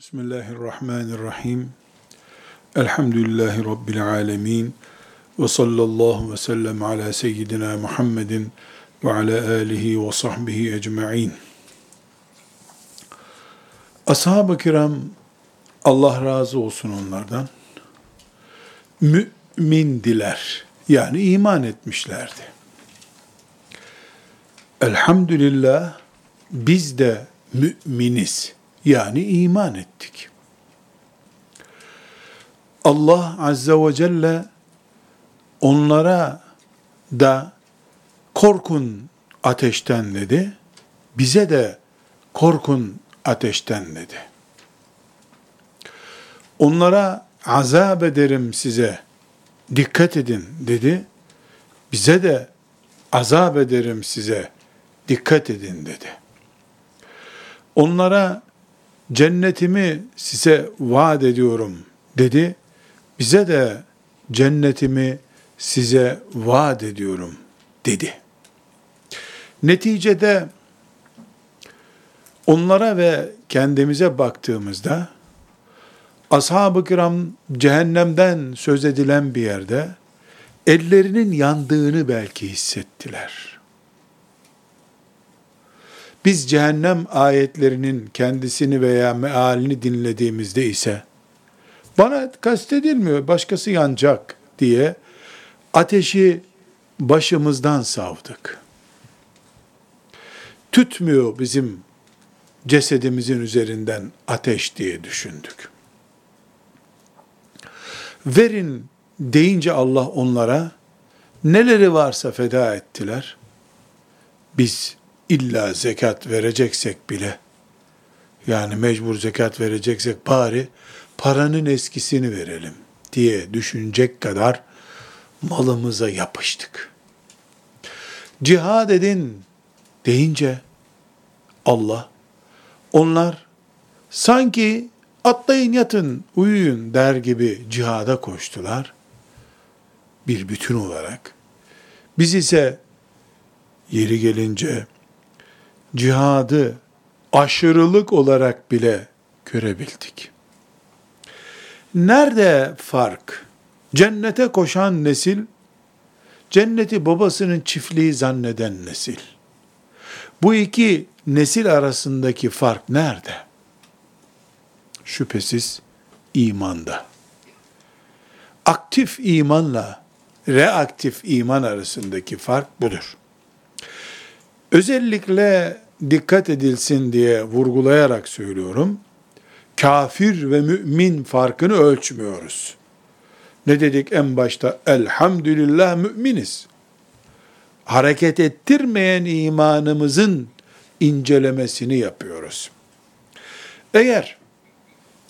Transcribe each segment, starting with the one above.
Bismillahirrahmanirrahim. Elhamdülillahi Rabbil alemin. Ve sallallahu ve sellem ala seyyidina Muhammedin ve ala alihi ve sahbihi ecma'in. Ashab-ı kiram, Allah razı olsun onlardan, mümindiler. Yani iman etmişlerdi. Elhamdülillah, biz de müminiz yani iman ettik. Allah Azze ve Celle onlara da korkun ateşten dedi. Bize de korkun ateşten dedi. Onlara azap ederim size. Dikkat edin dedi. Bize de azap ederim size. Dikkat edin dedi. Onlara cennetimi size vaat ediyorum dedi. Bize de cennetimi size vaat ediyorum dedi. Neticede onlara ve kendimize baktığımızda ashab-ı kiram cehennemden söz edilen bir yerde ellerinin yandığını belki hissettiler. Biz cehennem ayetlerinin kendisini veya mealini dinlediğimizde ise bana kastedilmiyor, başkası yanacak diye ateşi başımızdan savdık. Tütmüyor bizim cesedimizin üzerinden ateş diye düşündük. Verin deyince Allah onlara neleri varsa feda ettiler. Biz illa zekat vereceksek bile, yani mecbur zekat vereceksek bari paranın eskisini verelim diye düşünecek kadar malımıza yapıştık. Cihad edin deyince Allah onlar sanki atlayın yatın uyuyun der gibi cihada koştular bir bütün olarak. Biz ise yeri gelince cihadı aşırılık olarak bile görebildik. Nerede fark? Cennete koşan nesil, cenneti babasının çiftliği zanneden nesil. Bu iki nesil arasındaki fark nerede? Şüphesiz imanda. Aktif imanla reaktif iman arasındaki fark budur. Özellikle dikkat edilsin diye vurgulayarak söylüyorum. Kafir ve mümin farkını ölçmüyoruz. Ne dedik en başta? Elhamdülillah müminiz. Hareket ettirmeyen imanımızın incelemesini yapıyoruz. Eğer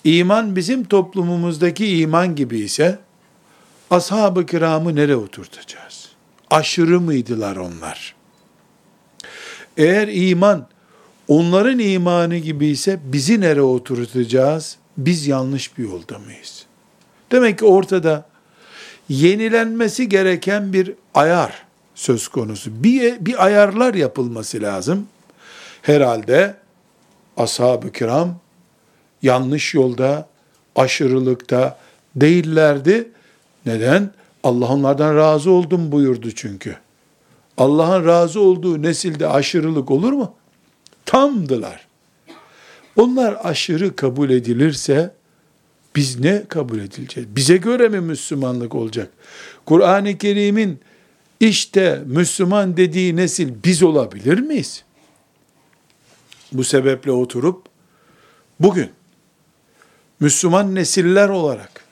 iman bizim toplumumuzdaki iman gibi ise ashab-ı kiramı nereye oturtacağız? Aşırı mıydılar onlar? Eğer iman onların imanı gibi ise bizi nereye oturtacağız? Biz yanlış bir yolda mıyız? Demek ki ortada yenilenmesi gereken bir ayar söz konusu. Bir, bir ayarlar yapılması lazım. Herhalde ashab-ı kiram yanlış yolda, aşırılıkta değillerdi. Neden? Allah onlardan razı oldum buyurdu çünkü. Allah'ın razı olduğu nesilde aşırılık olur mu? Tamdılar. Onlar aşırı kabul edilirse biz ne kabul edileceğiz? Bize göre mi Müslümanlık olacak? Kur'an-ı Kerim'in işte Müslüman dediği nesil biz olabilir miyiz? Bu sebeple oturup bugün Müslüman nesiller olarak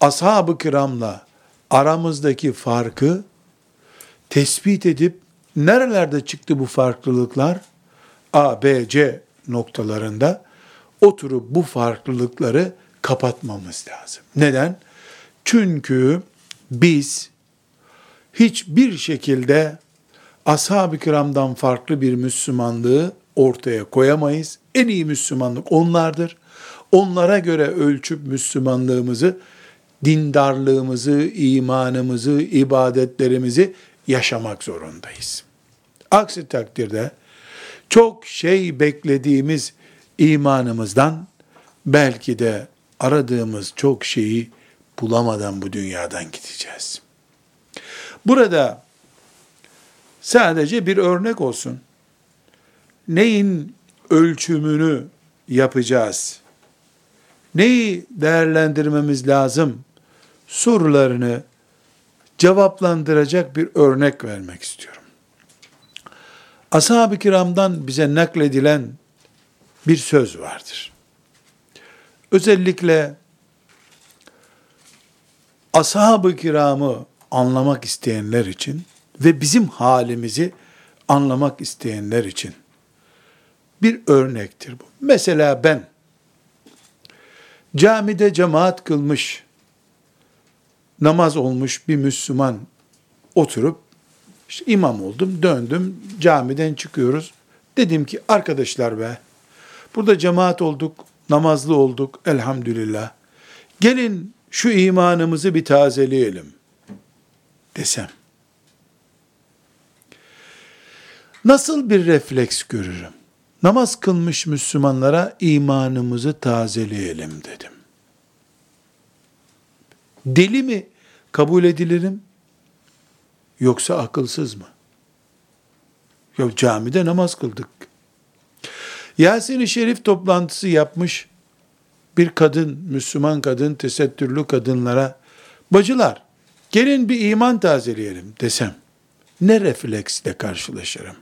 ashab-ı kiramla aramızdaki farkı tespit edip nerelerde çıktı bu farklılıklar? A, B, C noktalarında oturup bu farklılıkları kapatmamız lazım. Neden? Çünkü biz hiçbir şekilde ashab-ı kiramdan farklı bir Müslümanlığı ortaya koyamayız. En iyi Müslümanlık onlardır. Onlara göre ölçüp Müslümanlığımızı, dindarlığımızı, imanımızı, ibadetlerimizi yaşamak zorundayız. Aksi takdirde çok şey beklediğimiz imanımızdan belki de aradığımız çok şeyi bulamadan bu dünyadan gideceğiz. Burada sadece bir örnek olsun. Neyin ölçümünü yapacağız? Neyi değerlendirmemiz lazım? Sorularını cevaplandıracak bir örnek vermek istiyorum. Ashab-ı kiramdan bize nakledilen bir söz vardır. Özellikle ashab-ı kiramı anlamak isteyenler için ve bizim halimizi anlamak isteyenler için bir örnektir bu. Mesela ben camide cemaat kılmış, namaz olmuş bir Müslüman oturup işte imam oldum, döndüm, camiden çıkıyoruz. Dedim ki arkadaşlar be, burada cemaat olduk, namazlı olduk elhamdülillah. Gelin şu imanımızı bir tazeleyelim desem. Nasıl bir refleks görürüm? Namaz kılmış Müslümanlara imanımızı tazeleyelim dedim. Deli mi kabul edilirim? Yoksa akılsız mı? Yok camide namaz kıldık. Yasin-i Şerif toplantısı yapmış bir kadın, Müslüman kadın, tesettürlü kadınlara, bacılar, gelin bir iman tazeleyelim desem, ne refleksle karşılaşırım?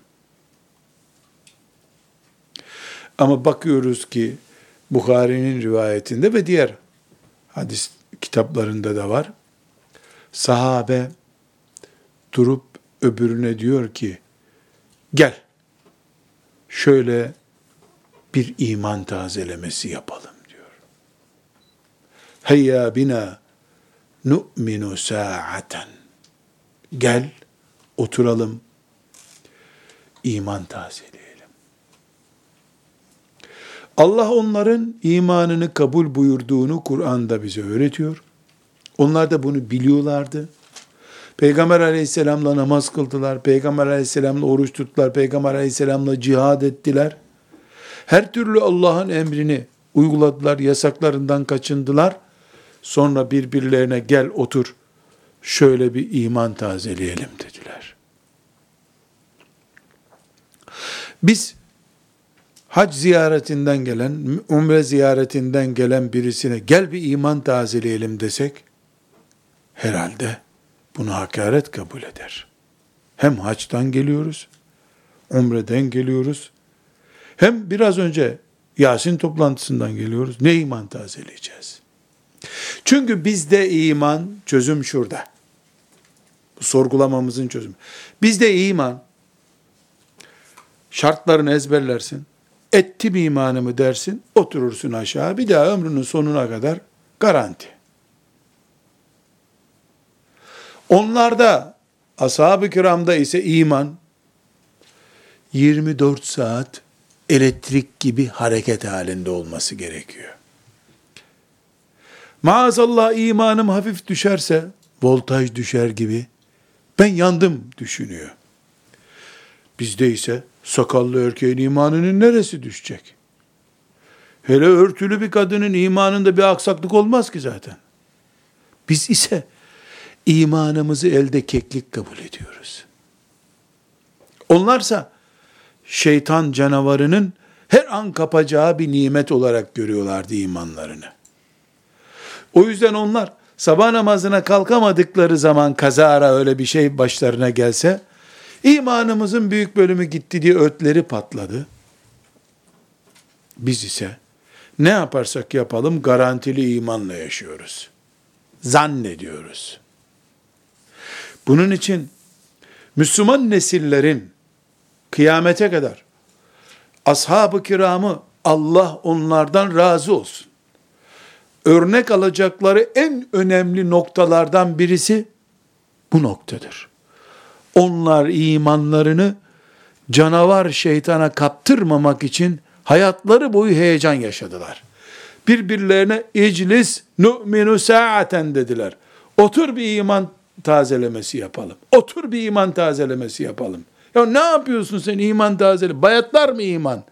Ama bakıyoruz ki, Bukhari'nin rivayetinde ve diğer hadis kitaplarında da var. Sahabe durup öbürüne diyor ki, gel, şöyle bir iman tazelemesi yapalım diyor. Heyya bina nu'minu sa'aten. Gel, oturalım, iman tazeleyelim. Allah onların imanını kabul buyurduğunu Kur'an'da bize öğretiyor. Onlar da bunu biliyorlardı. Peygamber aleyhisselamla namaz kıldılar. Peygamber aleyhisselamla oruç tuttular. Peygamber aleyhisselamla cihad ettiler. Her türlü Allah'ın emrini uyguladılar, yasaklarından kaçındılar. Sonra birbirlerine gel otur, şöyle bir iman tazeleyelim dediler. Biz hac ziyaretinden gelen, umre ziyaretinden gelen birisine gel bir iman tazeleyelim desek, herhalde bunu hakaret kabul eder. Hem haçtan geliyoruz, umreden geliyoruz, hem biraz önce Yasin toplantısından geliyoruz. Ne iman tazeleyeceğiz? Çünkü bizde iman, çözüm şurada. Sorgulamamızın çözümü. Bizde iman, şartlarını ezberlersin, ettim imanımı dersin, oturursun aşağı, bir daha ömrünün sonuna kadar garanti. Onlarda, ashab-ı kiramda ise iman, 24 saat elektrik gibi hareket halinde olması gerekiyor. Maazallah imanım hafif düşerse, voltaj düşer gibi, ben yandım düşünüyor. Bizde ise sakallı erkeğin imanının neresi düşecek? Hele örtülü bir kadının imanında bir aksaklık olmaz ki zaten. Biz ise imanımızı elde keklik kabul ediyoruz. Onlarsa şeytan canavarının her an kapacağı bir nimet olarak görüyorlardı imanlarını. O yüzden onlar sabah namazına kalkamadıkları zaman kazara öyle bir şey başlarına gelse, imanımızın büyük bölümü gitti diye ötleri patladı. Biz ise ne yaparsak yapalım garantili imanla yaşıyoruz. Zannediyoruz. Bunun için Müslüman nesillerin kıyamete kadar ashab-ı kiramı Allah onlardan razı olsun. Örnek alacakları en önemli noktalardan birisi bu noktadır. Onlar imanlarını canavar şeytana kaptırmamak için hayatları boyu heyecan yaşadılar. Birbirlerine iclis nu'minu sa'aten dediler. Otur bir iman tazelemesi yapalım. Otur bir iman tazelemesi yapalım. Ya ne yapıyorsun sen iman tazeli? Bayatlar mı iman?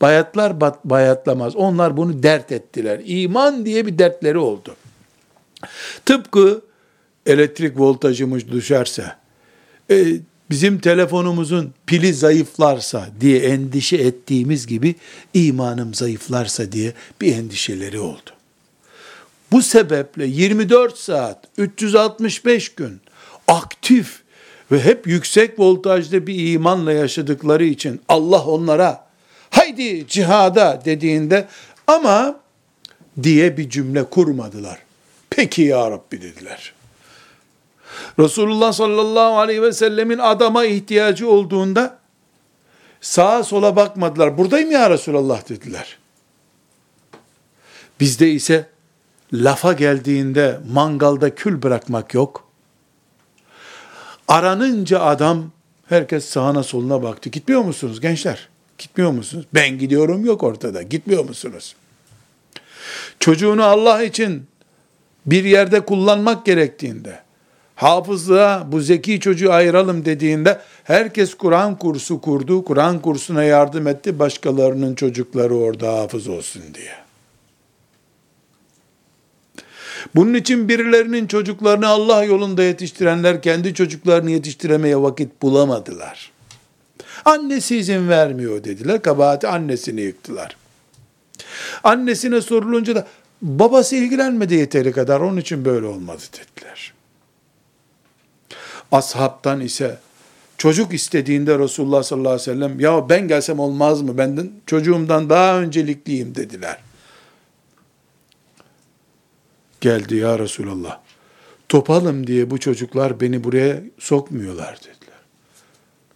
Bayatlar bayatlamaz. Onlar bunu dert ettiler. İman diye bir dertleri oldu. Tıpkı elektrik voltajımız düşerse, e, bizim telefonumuzun pili zayıflarsa diye endişe ettiğimiz gibi imanım zayıflarsa diye bir endişeleri oldu. Bu sebeple 24 saat, 365 gün aktif ve hep yüksek voltajlı bir imanla yaşadıkları için Allah onlara haydi cihada dediğinde ama diye bir cümle kurmadılar. Peki ya Rabbi dediler. Resulullah sallallahu aleyhi ve sellemin adama ihtiyacı olduğunda sağa sola bakmadılar. Buradayım ya Resulallah dediler. Bizde ise lafa geldiğinde mangalda kül bırakmak yok. Aranınca adam herkes sağına soluna baktı. Gitmiyor musunuz gençler? Gitmiyor musunuz? Ben gidiyorum yok ortada. Gitmiyor musunuz? Çocuğunu Allah için bir yerde kullanmak gerektiğinde, hafızlığa bu zeki çocuğu ayıralım dediğinde herkes Kur'an kursu kurdu, Kur'an kursuna yardım etti, başkalarının çocukları orada hafız olsun diye. Bunun için birilerinin çocuklarını Allah yolunda yetiştirenler kendi çocuklarını yetiştiremeye vakit bulamadılar. Annesi izin vermiyor dediler. Kabahati annesini yıktılar. Annesine sorulunca da babası ilgilenmedi yeteri kadar onun için böyle olmadı dediler. Ashabtan ise çocuk istediğinde Resulullah sallallahu aleyhi ve sellem ya ben gelsem olmaz mı? Benden çocuğumdan daha öncelikliyim dediler. Geldi ya Resulallah. Topalım diye bu çocuklar beni buraya sokmuyorlar dediler.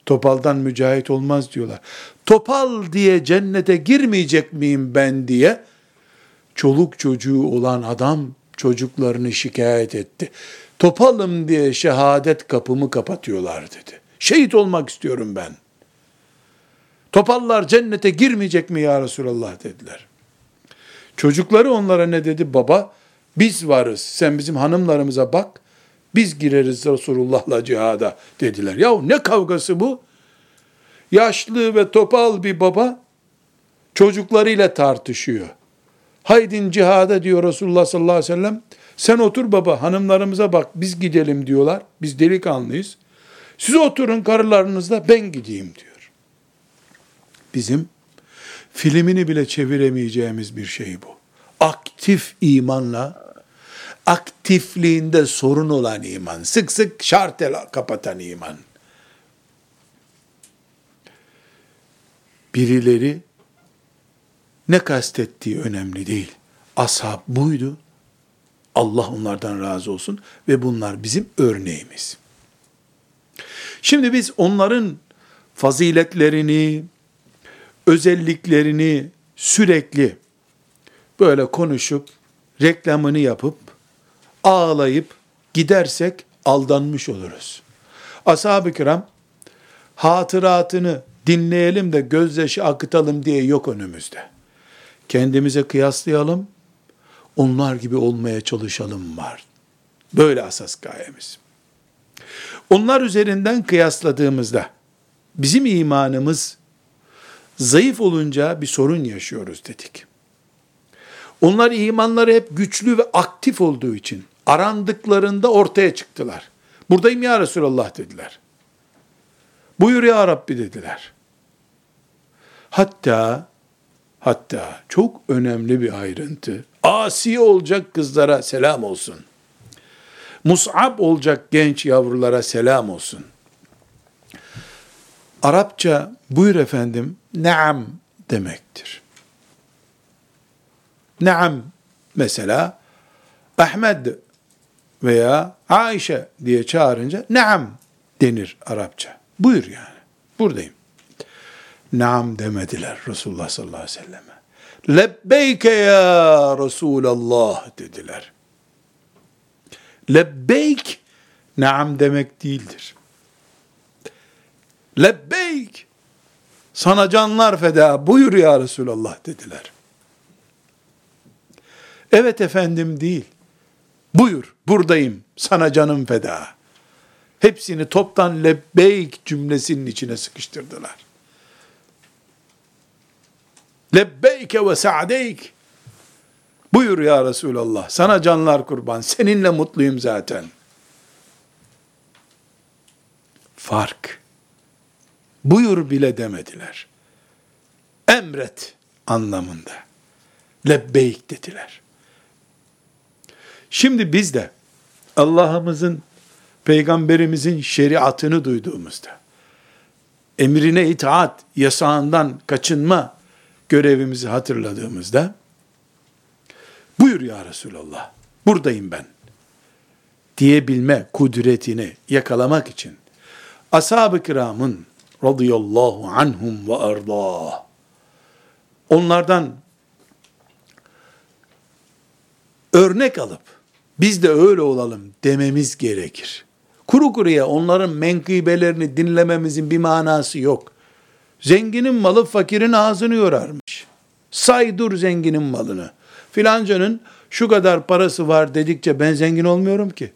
Topaldan mücahit olmaz diyorlar. Topal diye cennete girmeyecek miyim ben diye çoluk çocuğu olan adam çocuklarını şikayet etti. Topalım diye şehadet kapımı kapatıyorlar dedi. Şehit olmak istiyorum ben. Topallar cennete girmeyecek mi ya Resulallah dediler. Çocukları onlara ne dedi? Baba biz varız. Sen bizim hanımlarımıza bak. Biz gireriz Resulullah'la cihada dediler. Yahu ne kavgası bu? Yaşlı ve topal bir baba çocuklarıyla tartışıyor. Haydin cihada diyor Resulullah sallallahu aleyhi ve sellem. Sen otur baba hanımlarımıza bak biz gidelim diyorlar. Biz delikanlıyız. Siz oturun karılarınızla ben gideyim diyor. Bizim filmini bile çeviremeyeceğimiz bir şey bu. Aktif imanla aktifliğinde sorun olan iman. Sık sık şartel kapatan iman. Birileri ne kastettiği önemli değil. Ashab buydu. Allah onlardan razı olsun ve bunlar bizim örneğimiz. Şimdi biz onların faziletlerini, özelliklerini sürekli böyle konuşup, reklamını yapıp, ağlayıp gidersek aldanmış oluruz. Ashab-ı kiram hatıratını dinleyelim de gözyaşı akıtalım diye yok önümüzde. Kendimize kıyaslayalım, onlar gibi olmaya çalışalım var. Böyle asas gayemiz. Onlar üzerinden kıyasladığımızda bizim imanımız zayıf olunca bir sorun yaşıyoruz dedik. Onlar imanları hep güçlü ve aktif olduğu için arandıklarında ortaya çıktılar. Buradayım ya Resulallah dediler. Buyur ya Rabbi dediler. Hatta hatta çok önemli bir ayrıntı. Asi olacak kızlara selam olsun. Mus'ab olacak genç yavrulara selam olsun. Arapça buyur efendim naam demektir. Naam mesela Ahmed veya Ayşe diye çağırınca naam denir Arapça. Buyur yani. Buradayım. Naam demediler Resulullah sallallahu aleyhi ve selleme. Lebbeyke ya Resulallah dediler. Lebbeyk naam demek değildir. Lebbeyk sana canlar feda buyur ya Resulallah dediler. Evet efendim değil. Buyur buradayım sana canım feda. Hepsini toptan lebbeyk cümlesinin içine sıkıştırdılar. Lebbeyke ve sa'deyk. Buyur ya Resulallah. Sana canlar kurban. Seninle mutluyum zaten. Fark. Buyur bile demediler. Emret anlamında. Lebbeyk dediler. Şimdi biz de Allah'ımızın, peygamberimizin şeriatını duyduğumuzda, emrine itaat, yasağından kaçınma görevimizi hatırladığımızda, buyur ya Resulallah, buradayım ben, diyebilme kudretini yakalamak için, ashab-ı kiramın radıyallahu anhum ve arda, onlardan örnek alıp, biz de öyle olalım dememiz gerekir. Kuru kuruya onların menkıbelerini dinlememizin bir manası yok. Zenginin malı fakirin ağzını yorarmış. Say dur zenginin malını. Filancanın şu kadar parası var dedikçe ben zengin olmuyorum ki.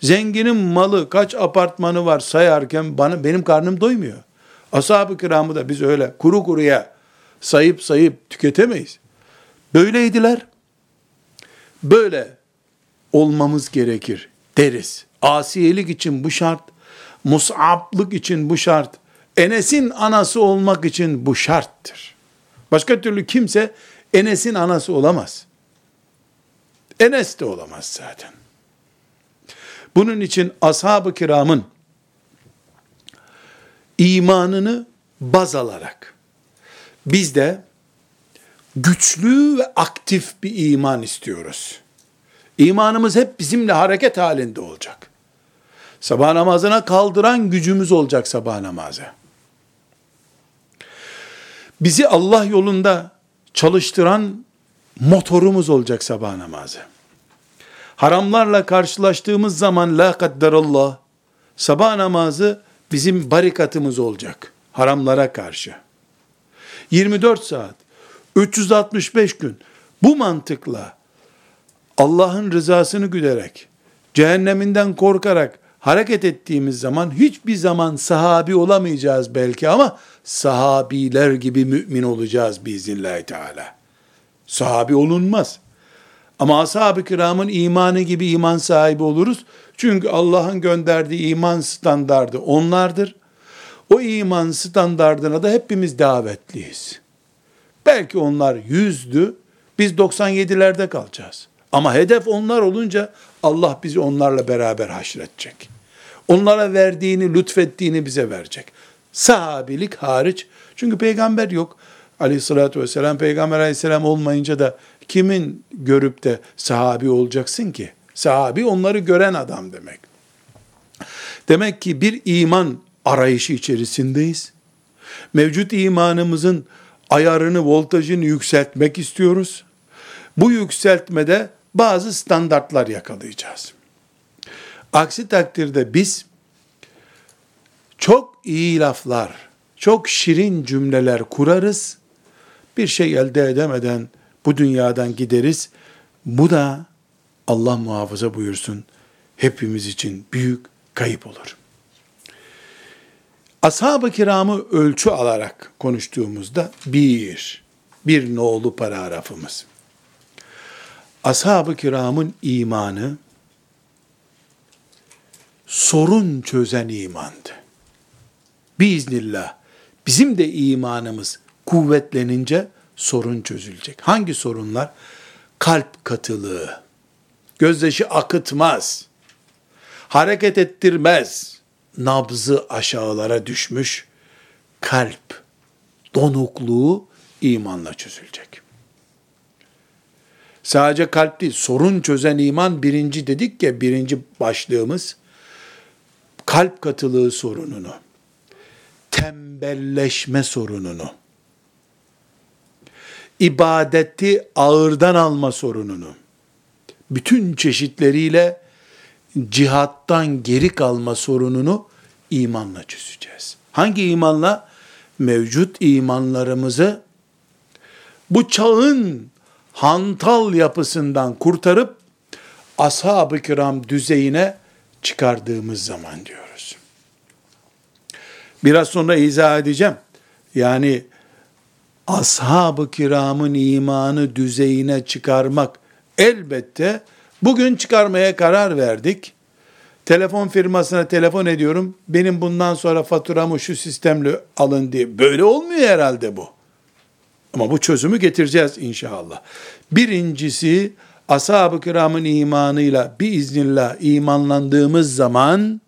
Zenginin malı kaç apartmanı var sayarken bana benim karnım doymuyor. Ashab-ı kiramı da biz öyle kuru kuruya sayıp sayıp tüketemeyiz. Böyleydiler. Böyle olmamız gerekir deriz. Asiyelik için bu şart, mus'ablık için bu şart, Enes'in anası olmak için bu şarttır. Başka türlü kimse Enes'in anası olamaz. Enes de olamaz zaten. Bunun için ashab-ı kiramın imanını baz alarak biz de güçlü ve aktif bir iman istiyoruz. İmanımız hep bizimle hareket halinde olacak. Sabah namazına kaldıran gücümüz olacak sabah namazı. Bizi Allah yolunda çalıştıran motorumuz olacak sabah namazı. Haramlarla karşılaştığımız zaman la kadderallah sabah namazı bizim barikatımız olacak haramlara karşı. 24 saat 365 gün bu mantıkla Allah'ın rızasını güderek, cehenneminden korkarak hareket ettiğimiz zaman hiçbir zaman sahabi olamayacağız belki ama sahabiler gibi mümin olacağız biiznillahü teala. Sahabi olunmaz. Ama ashab-ı kiramın imanı gibi iman sahibi oluruz. Çünkü Allah'ın gönderdiği iman standardı onlardır. O iman standardına da hepimiz davetliyiz. Belki onlar yüzdü, biz 97'lerde kalacağız. Ama hedef onlar olunca Allah bizi onlarla beraber haşredecek. Onlara verdiğini, lütfettiğini bize verecek. Sahabilik hariç. Çünkü peygamber yok. Aleyhissalatü vesselam, peygamber aleyhisselam olmayınca da kimin görüp de sahabi olacaksın ki? Sahabi onları gören adam demek. Demek ki bir iman arayışı içerisindeyiz. Mevcut imanımızın ayarını, voltajını yükseltmek istiyoruz. Bu yükseltmede bazı standartlar yakalayacağız. Aksi takdirde biz çok iyi laflar, çok şirin cümleler kurarız. Bir şey elde edemeden bu dünyadan gideriz. Bu da Allah muhafaza buyursun hepimiz için büyük kayıp olur. Ashab-ı kiramı ölçü alarak konuştuğumuzda bir, bir nolu paragrafımız ashab-ı kiramın imanı sorun çözen imandı. Biiznillah bizim de imanımız kuvvetlenince sorun çözülecek. Hangi sorunlar? Kalp katılığı, gözyaşı akıtmaz, hareket ettirmez, nabzı aşağılara düşmüş, kalp donukluğu imanla çözülecek. Sadece kalp değil, sorun çözen iman birinci dedik ya, birinci başlığımız, kalp katılığı sorununu, tembelleşme sorununu, ibadeti ağırdan alma sorununu, bütün çeşitleriyle cihattan geri kalma sorununu imanla çözeceğiz. Hangi imanla? Mevcut imanlarımızı bu çağın hantal yapısından kurtarıp ashab-ı kiram düzeyine çıkardığımız zaman diyoruz. Biraz sonra izah edeceğim. Yani ashab-ı kiramın imanı düzeyine çıkarmak elbette bugün çıkarmaya karar verdik. Telefon firmasına telefon ediyorum. Benim bundan sonra faturamı şu sistemle alın diye. Böyle olmuyor herhalde bu. Ama bu çözümü getireceğiz inşallah. Birincisi ashab-ı kiramın imanıyla biiznillah imanlandığımız zaman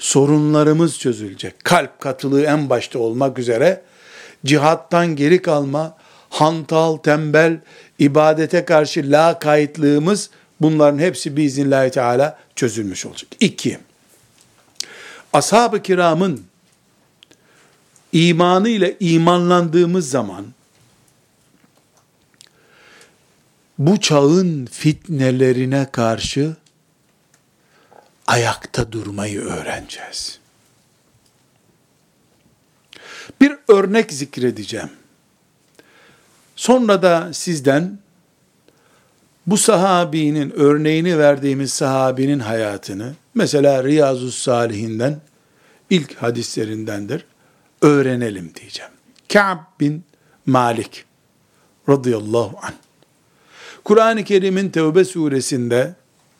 sorunlarımız çözülecek. Kalp katılığı en başta olmak üzere cihattan geri kalma, hantal, tembel, ibadete karşı la kayıtlığımız bunların hepsi biiznillahü teala çözülmüş olacak. İki, ashab-ı kiramın imanı ile imanlandığımız zaman bu çağın fitnelerine karşı ayakta durmayı öğreneceğiz. Bir örnek zikredeceğim. Sonra da sizden bu sahabinin örneğini verdiğimiz sahabinin hayatını mesela Riyazu Salihinden ilk hadislerindendir öğrenelim diyeceğim. Ka'b bin Malik radıyallahu anh. Kur'an-ı Kerim'in Tevbe suresinde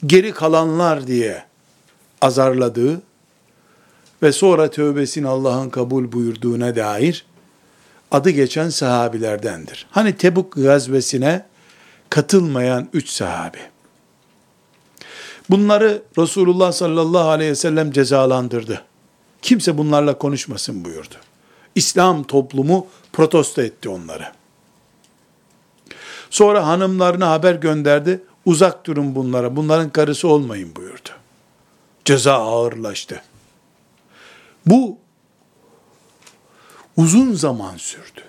geri kalanlar diye azarladığı ve sonra tövbesini Allah'ın kabul buyurduğuna dair adı geçen sahabilerdendir. Hani Tebuk gazvesine katılmayan üç sahabi. Bunları Resulullah sallallahu aleyhi ve sellem cezalandırdı. Kimse bunlarla konuşmasın buyurdu. İslam toplumu protesto etti onları. Sonra hanımlarına haber gönderdi. Uzak durun bunlara, bunların karısı olmayın buyurdu. Ceza ağırlaştı. Bu uzun zaman sürdü.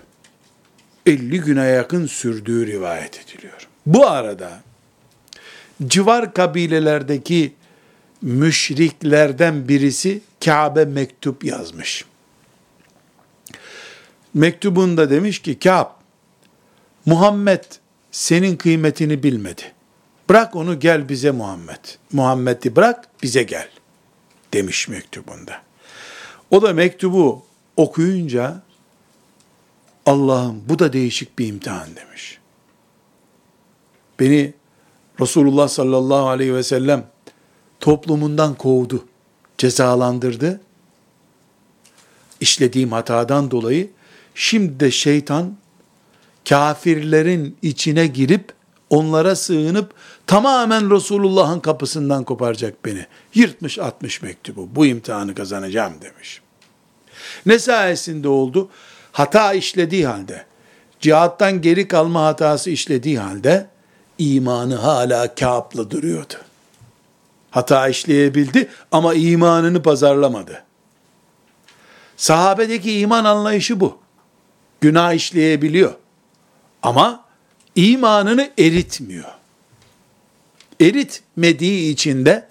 50 güne yakın sürdüğü rivayet ediliyor. Bu arada civar kabilelerdeki müşriklerden birisi Kabe mektup yazmış. Mektubunda demiş ki Kâb, Muhammed senin kıymetini bilmedi. Bırak onu gel bize Muhammed. Muhammed'i bırak bize gel demiş mektubunda. O da mektubu okuyunca Allah'ım bu da değişik bir imtihan demiş. Beni Resulullah sallallahu aleyhi ve sellem toplumundan kovdu, cezalandırdı. İşlediğim hatadan dolayı şimdi de şeytan kafirlerin içine girip onlara sığınıp tamamen Resulullah'ın kapısından koparacak beni. Yırtmış atmış mektubu. Bu imtihanı kazanacağım demiş. Ne sayesinde oldu? Hata işlediği halde, cihattan geri kalma hatası işlediği halde, imanı hala kâplı duruyordu. Hata işleyebildi ama imanını pazarlamadı. Sahabedeki iman anlayışı bu. Günah işleyebiliyor. Ama imanını eritmiyor. Eritmediği için de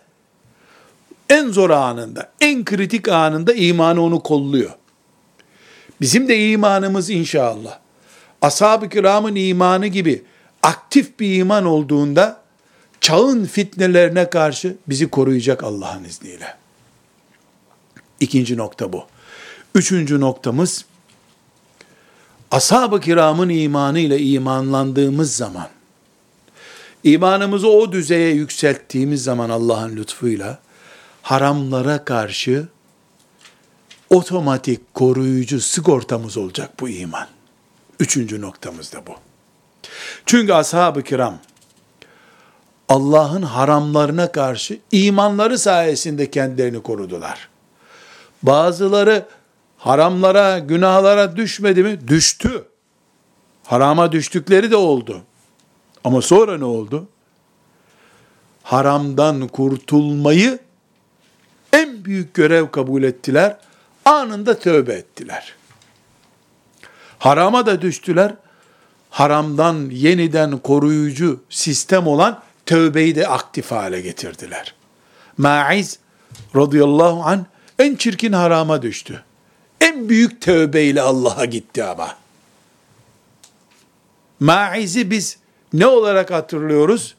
en zor anında, en kritik anında imanı onu kolluyor. Bizim de imanımız inşallah ashab-ı kiramın imanı gibi aktif bir iman olduğunda çağın fitnelerine karşı bizi koruyacak Allah'ın izniyle. İkinci nokta bu. Üçüncü noktamız ashab-ı kiramın imanı ile imanlandığımız zaman imanımızı o düzeye yükselttiğimiz zaman Allah'ın lütfuyla haramlara karşı otomatik koruyucu sigortamız olacak bu iman. Üçüncü noktamız da bu. Çünkü ashab-ı kiram Allah'ın haramlarına karşı imanları sayesinde kendilerini korudular. Bazıları haramlara, günahlara düşmedi mi? Düştü. Harama düştükleri de oldu. Ama sonra ne oldu? Haramdan kurtulmayı en büyük görev kabul ettiler. Anında tövbe ettiler. Harama da düştüler. Haramdan yeniden koruyucu sistem olan tövbeyi de aktif hale getirdiler. Maiz radıyallahu an en çirkin harama düştü. En büyük tövbeyle Allah'a gitti ama. Maiz'i biz ne olarak hatırlıyoruz?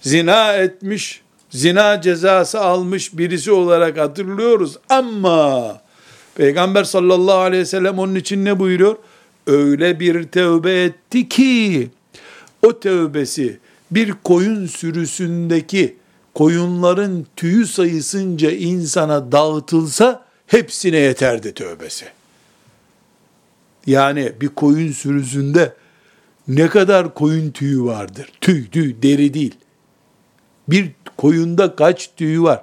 Zina etmiş, zina cezası almış birisi olarak hatırlıyoruz. Ama Peygamber sallallahu aleyhi ve sellem onun için ne buyuruyor? öyle bir tövbe etti ki o tövbesi bir koyun sürüsündeki koyunların tüyü sayısınca insana dağıtılsa hepsine yeterdi tövbesi. Yani bir koyun sürüsünde ne kadar koyun tüyü vardır? Tüy, tüy, deri değil. Bir koyunda kaç tüyü var?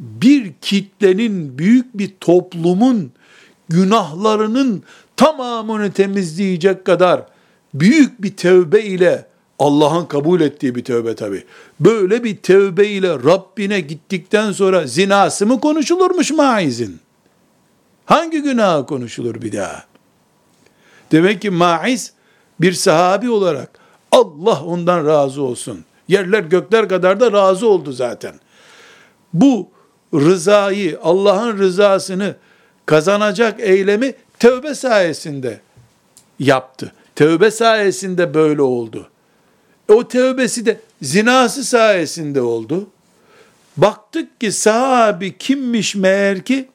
Bir kitlenin, büyük bir toplumun günahlarının tamamını temizleyecek kadar büyük bir tövbe ile Allah'ın kabul ettiği bir tövbe tabi. Böyle bir tövbe ile Rabbine gittikten sonra zinası mı konuşulurmuş maizin? Hangi günah konuşulur bir daha? Demek ki maiz bir sahabi olarak Allah ondan razı olsun. Yerler gökler kadar da razı oldu zaten. Bu rızayı, Allah'ın rızasını kazanacak eylemi tövbe sayesinde yaptı. Tövbe sayesinde böyle oldu. O tövbesi de zinası sayesinde oldu. Baktık ki sahabi kimmiş meğer ki?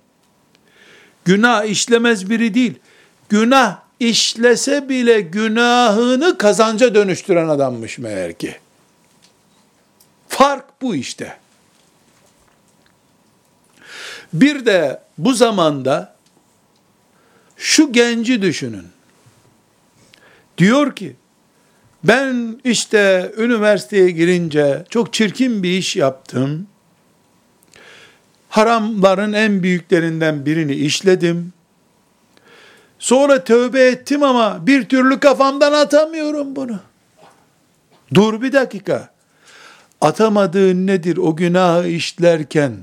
Günah işlemez biri değil. Günah işlese bile günahını kazanca dönüştüren adammış meğer ki. Fark bu işte. Bir de bu zamanda şu genci düşünün. Diyor ki, ben işte üniversiteye girince çok çirkin bir iş yaptım. Haramların en büyüklerinden birini işledim. Sonra tövbe ettim ama bir türlü kafamdan atamıyorum bunu. Dur bir dakika. Atamadığın nedir o günahı işlerken?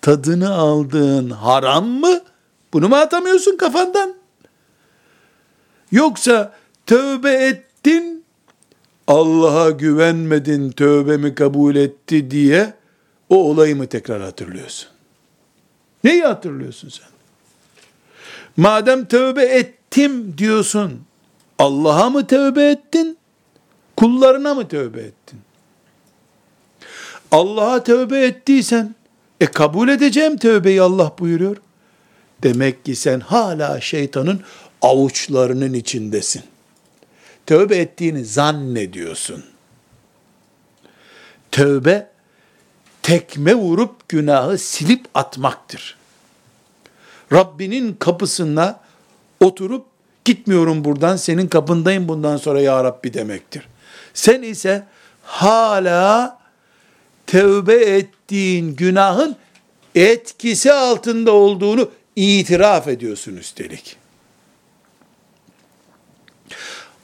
Tadını aldığın haram mı? Bunu mu atamıyorsun kafandan? Yoksa tövbe ettin, Allah'a güvenmedin, tövbemi kabul etti diye o olayı mı tekrar hatırlıyorsun? Neyi hatırlıyorsun sen? Madem tövbe ettim diyorsun, Allah'a mı tövbe ettin? Kullarına mı tövbe ettin? Allah'a tövbe ettiysen, e kabul edeceğim tövbeyi Allah buyuruyor. Demek ki sen hala şeytanın avuçlarının içindesin. Tövbe ettiğini zannediyorsun. Tövbe, tekme vurup günahı silip atmaktır. Rabbinin kapısına oturup gitmiyorum buradan senin kapındayım bundan sonra ya Rabbi demektir. Sen ise hala tövbe ettiğin günahın etkisi altında olduğunu itiraf ediyorsun üstelik.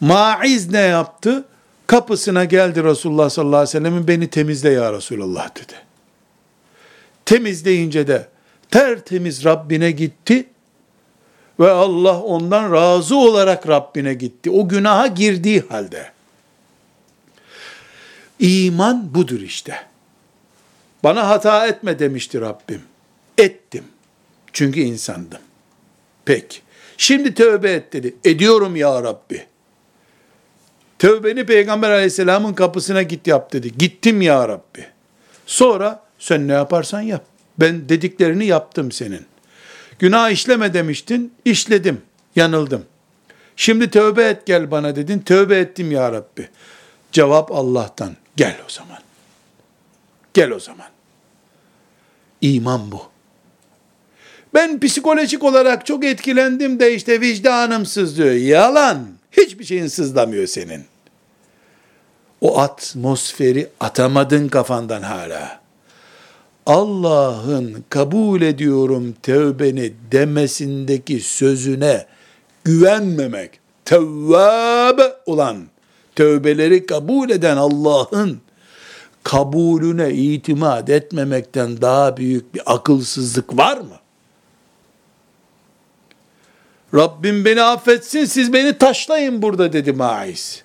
Maiz ne yaptı? Kapısına geldi Resulullah sallallahu aleyhi ve sellem'in beni temizle ya Resulullah dedi. Temizleyince de tertemiz Rabbine gitti ve Allah ondan razı olarak Rabbine gitti. O günaha girdiği halde. İman budur işte. Bana hata etme demişti Rabbim. Ettim. Çünkü insandım. Peki. Şimdi tövbe et dedi. Ediyorum ya Rabbi. Tövbeni Peygamber aleyhisselamın kapısına git yap dedi. Gittim ya Rabbi. Sonra sen ne yaparsan yap. Ben dediklerini yaptım senin. Günah işleme demiştin, işledim, yanıldım. Şimdi tövbe et gel bana dedin, tövbe ettim ya Rabbi. Cevap Allah'tan, gel o zaman. Gel o zaman. İman bu. Ben psikolojik olarak çok etkilendim de işte vicdanım sızlıyor. Yalan. Hiçbir şeyin sızlamıyor senin. O atmosferi atamadın kafandan hala. Allah'ın kabul ediyorum tevbeni demesindeki sözüne güvenmemek, tevvab olan, tövbeleri kabul eden Allah'ın kabulüne itimat etmemekten daha büyük bir akılsızlık var mı? Rabbim beni affetsin siz beni taşlayın burada dedi Maiz.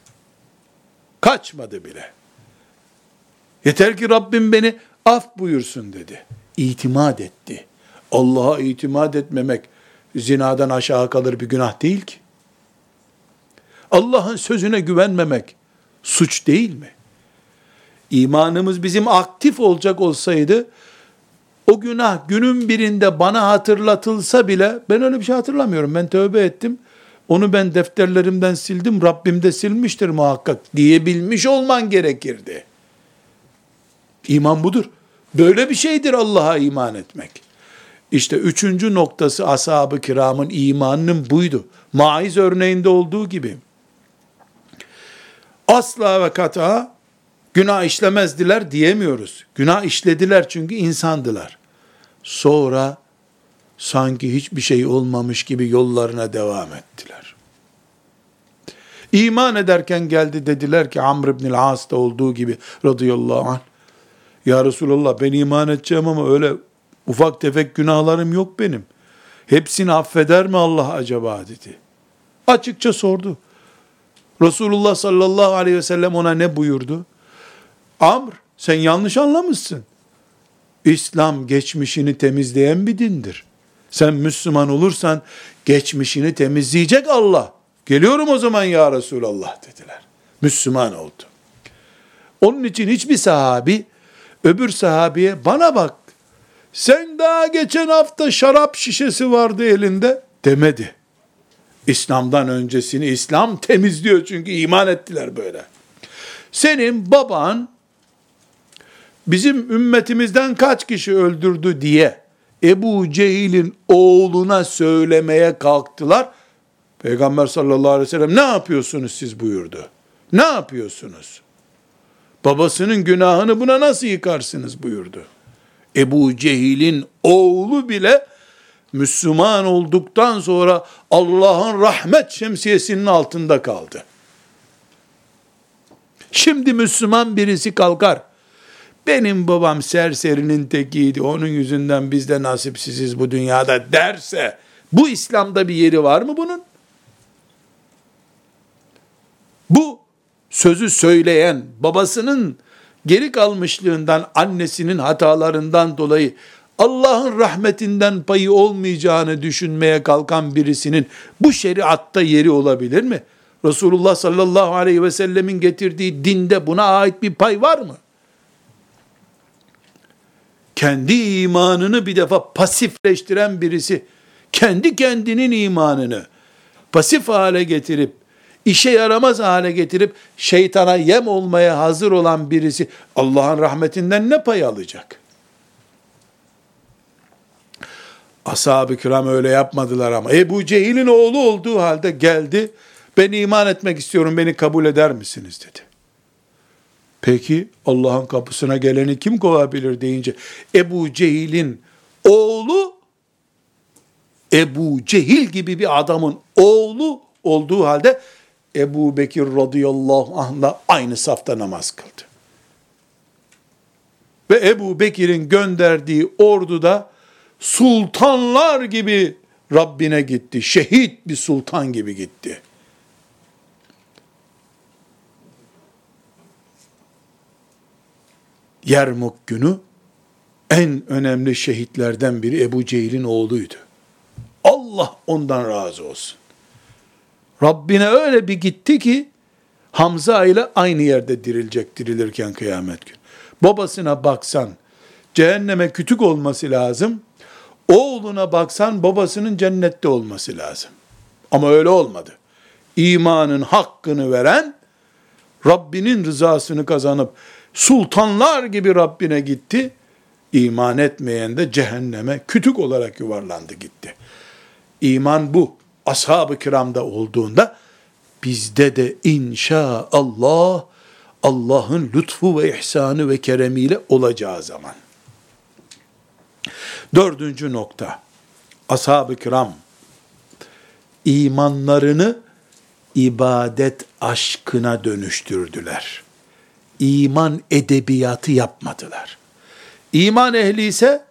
Kaçmadı bile. Yeter ki Rabbim beni af buyursun dedi. İtimat etti. Allah'a itimat etmemek zinadan aşağı kalır bir günah değil ki. Allah'ın sözüne güvenmemek suç değil mi? İmanımız bizim aktif olacak olsaydı o günah günün birinde bana hatırlatılsa bile ben öyle bir şey hatırlamıyorum. Ben tövbe ettim. onu ben defterlerimden sildim, Rabbim de silmiştir muhakkak diyebilmiş olman gerekirdi. İman budur. Böyle bir şeydir Allah'a iman etmek. İşte üçüncü noktası ashab-ı kiramın imanının buydu. Maiz örneğinde olduğu gibi. Asla ve kata günah işlemezdiler diyemiyoruz. Günah işlediler çünkü insandılar. Sonra sanki hiçbir şey olmamış gibi yollarına devam ettiler. İman ederken geldi dediler ki Amr ibn As'ta olduğu gibi radıyallahu anh. Ya Resulallah ben iman edeceğim ama öyle ufak tefek günahlarım yok benim. Hepsini affeder mi Allah acaba dedi. Açıkça sordu. Resulullah sallallahu aleyhi ve sellem ona ne buyurdu? Amr sen yanlış anlamışsın. İslam geçmişini temizleyen bir dindir. Sen Müslüman olursan geçmişini temizleyecek Allah. Geliyorum o zaman ya Resulallah dediler. Müslüman oldu. Onun için hiçbir sahabi öbür sahabiye bana bak sen daha geçen hafta şarap şişesi vardı elinde demedi. İslam'dan öncesini İslam temizliyor çünkü iman ettiler böyle. Senin baban bizim ümmetimizden kaç kişi öldürdü diye Ebu Cehil'in oğluna söylemeye kalktılar. Peygamber sallallahu aleyhi ve sellem ne yapıyorsunuz siz buyurdu. Ne yapıyorsunuz? Babasının günahını buna nasıl yıkarsınız buyurdu. Ebu Cehil'in oğlu bile Müslüman olduktan sonra Allah'ın rahmet şemsiyesinin altında kaldı. Şimdi Müslüman birisi kalkar. Benim babam serserinin tekiydi. Onun yüzünden biz de nasipsiziz bu dünyada derse bu İslam'da bir yeri var mı bunun? Bu sözü söyleyen babasının geri kalmışlığından, annesinin hatalarından dolayı Allah'ın rahmetinden payı olmayacağını düşünmeye kalkan birisinin bu şeriatta yeri olabilir mi? Resulullah sallallahu aleyhi ve sellemin getirdiği dinde buna ait bir pay var mı? Kendi imanını bir defa pasifleştiren birisi, kendi kendinin imanını pasif hale getirip, işe yaramaz hale getirip, şeytana yem olmaya hazır olan birisi, Allah'ın rahmetinden ne pay alacak? Ashab-ı kiram öyle yapmadılar ama. Ebu Cehil'in oğlu olduğu halde geldi. Ben iman etmek istiyorum beni kabul eder misiniz dedi. Peki Allah'ın kapısına geleni kim kovabilir deyince Ebu Cehil'in oğlu Ebu Cehil gibi bir adamın oğlu olduğu halde Ebu Bekir radıyallahu anh'la aynı safta namaz kıldı. Ve Ebu Bekir'in gönderdiği orduda sultanlar gibi Rabbine gitti. Şehit bir sultan gibi gitti. Yermuk günü en önemli şehitlerden biri Ebu Cehil'in oğluydu. Allah ondan razı olsun. Rabbine öyle bir gitti ki Hamza ile aynı yerde dirilecek dirilirken kıyamet günü. Babasına baksan cehenneme kütük olması lazım. Oğluna baksan babasının cennette olması lazım. Ama öyle olmadı. İmanın hakkını veren, Rabbinin rızasını kazanıp sultanlar gibi Rabbine gitti. İman etmeyen de cehenneme kütük olarak yuvarlandı gitti. İman bu. Ashab-ı kiramda olduğunda bizde de inşaallah Allah'ın lütfu ve ihsanı ve keremiyle olacağı zaman. Dördüncü nokta. Ashab-ı kiram imanlarını ibadet aşkına dönüştürdüler. İman edebiyatı yapmadılar. İman ehli ise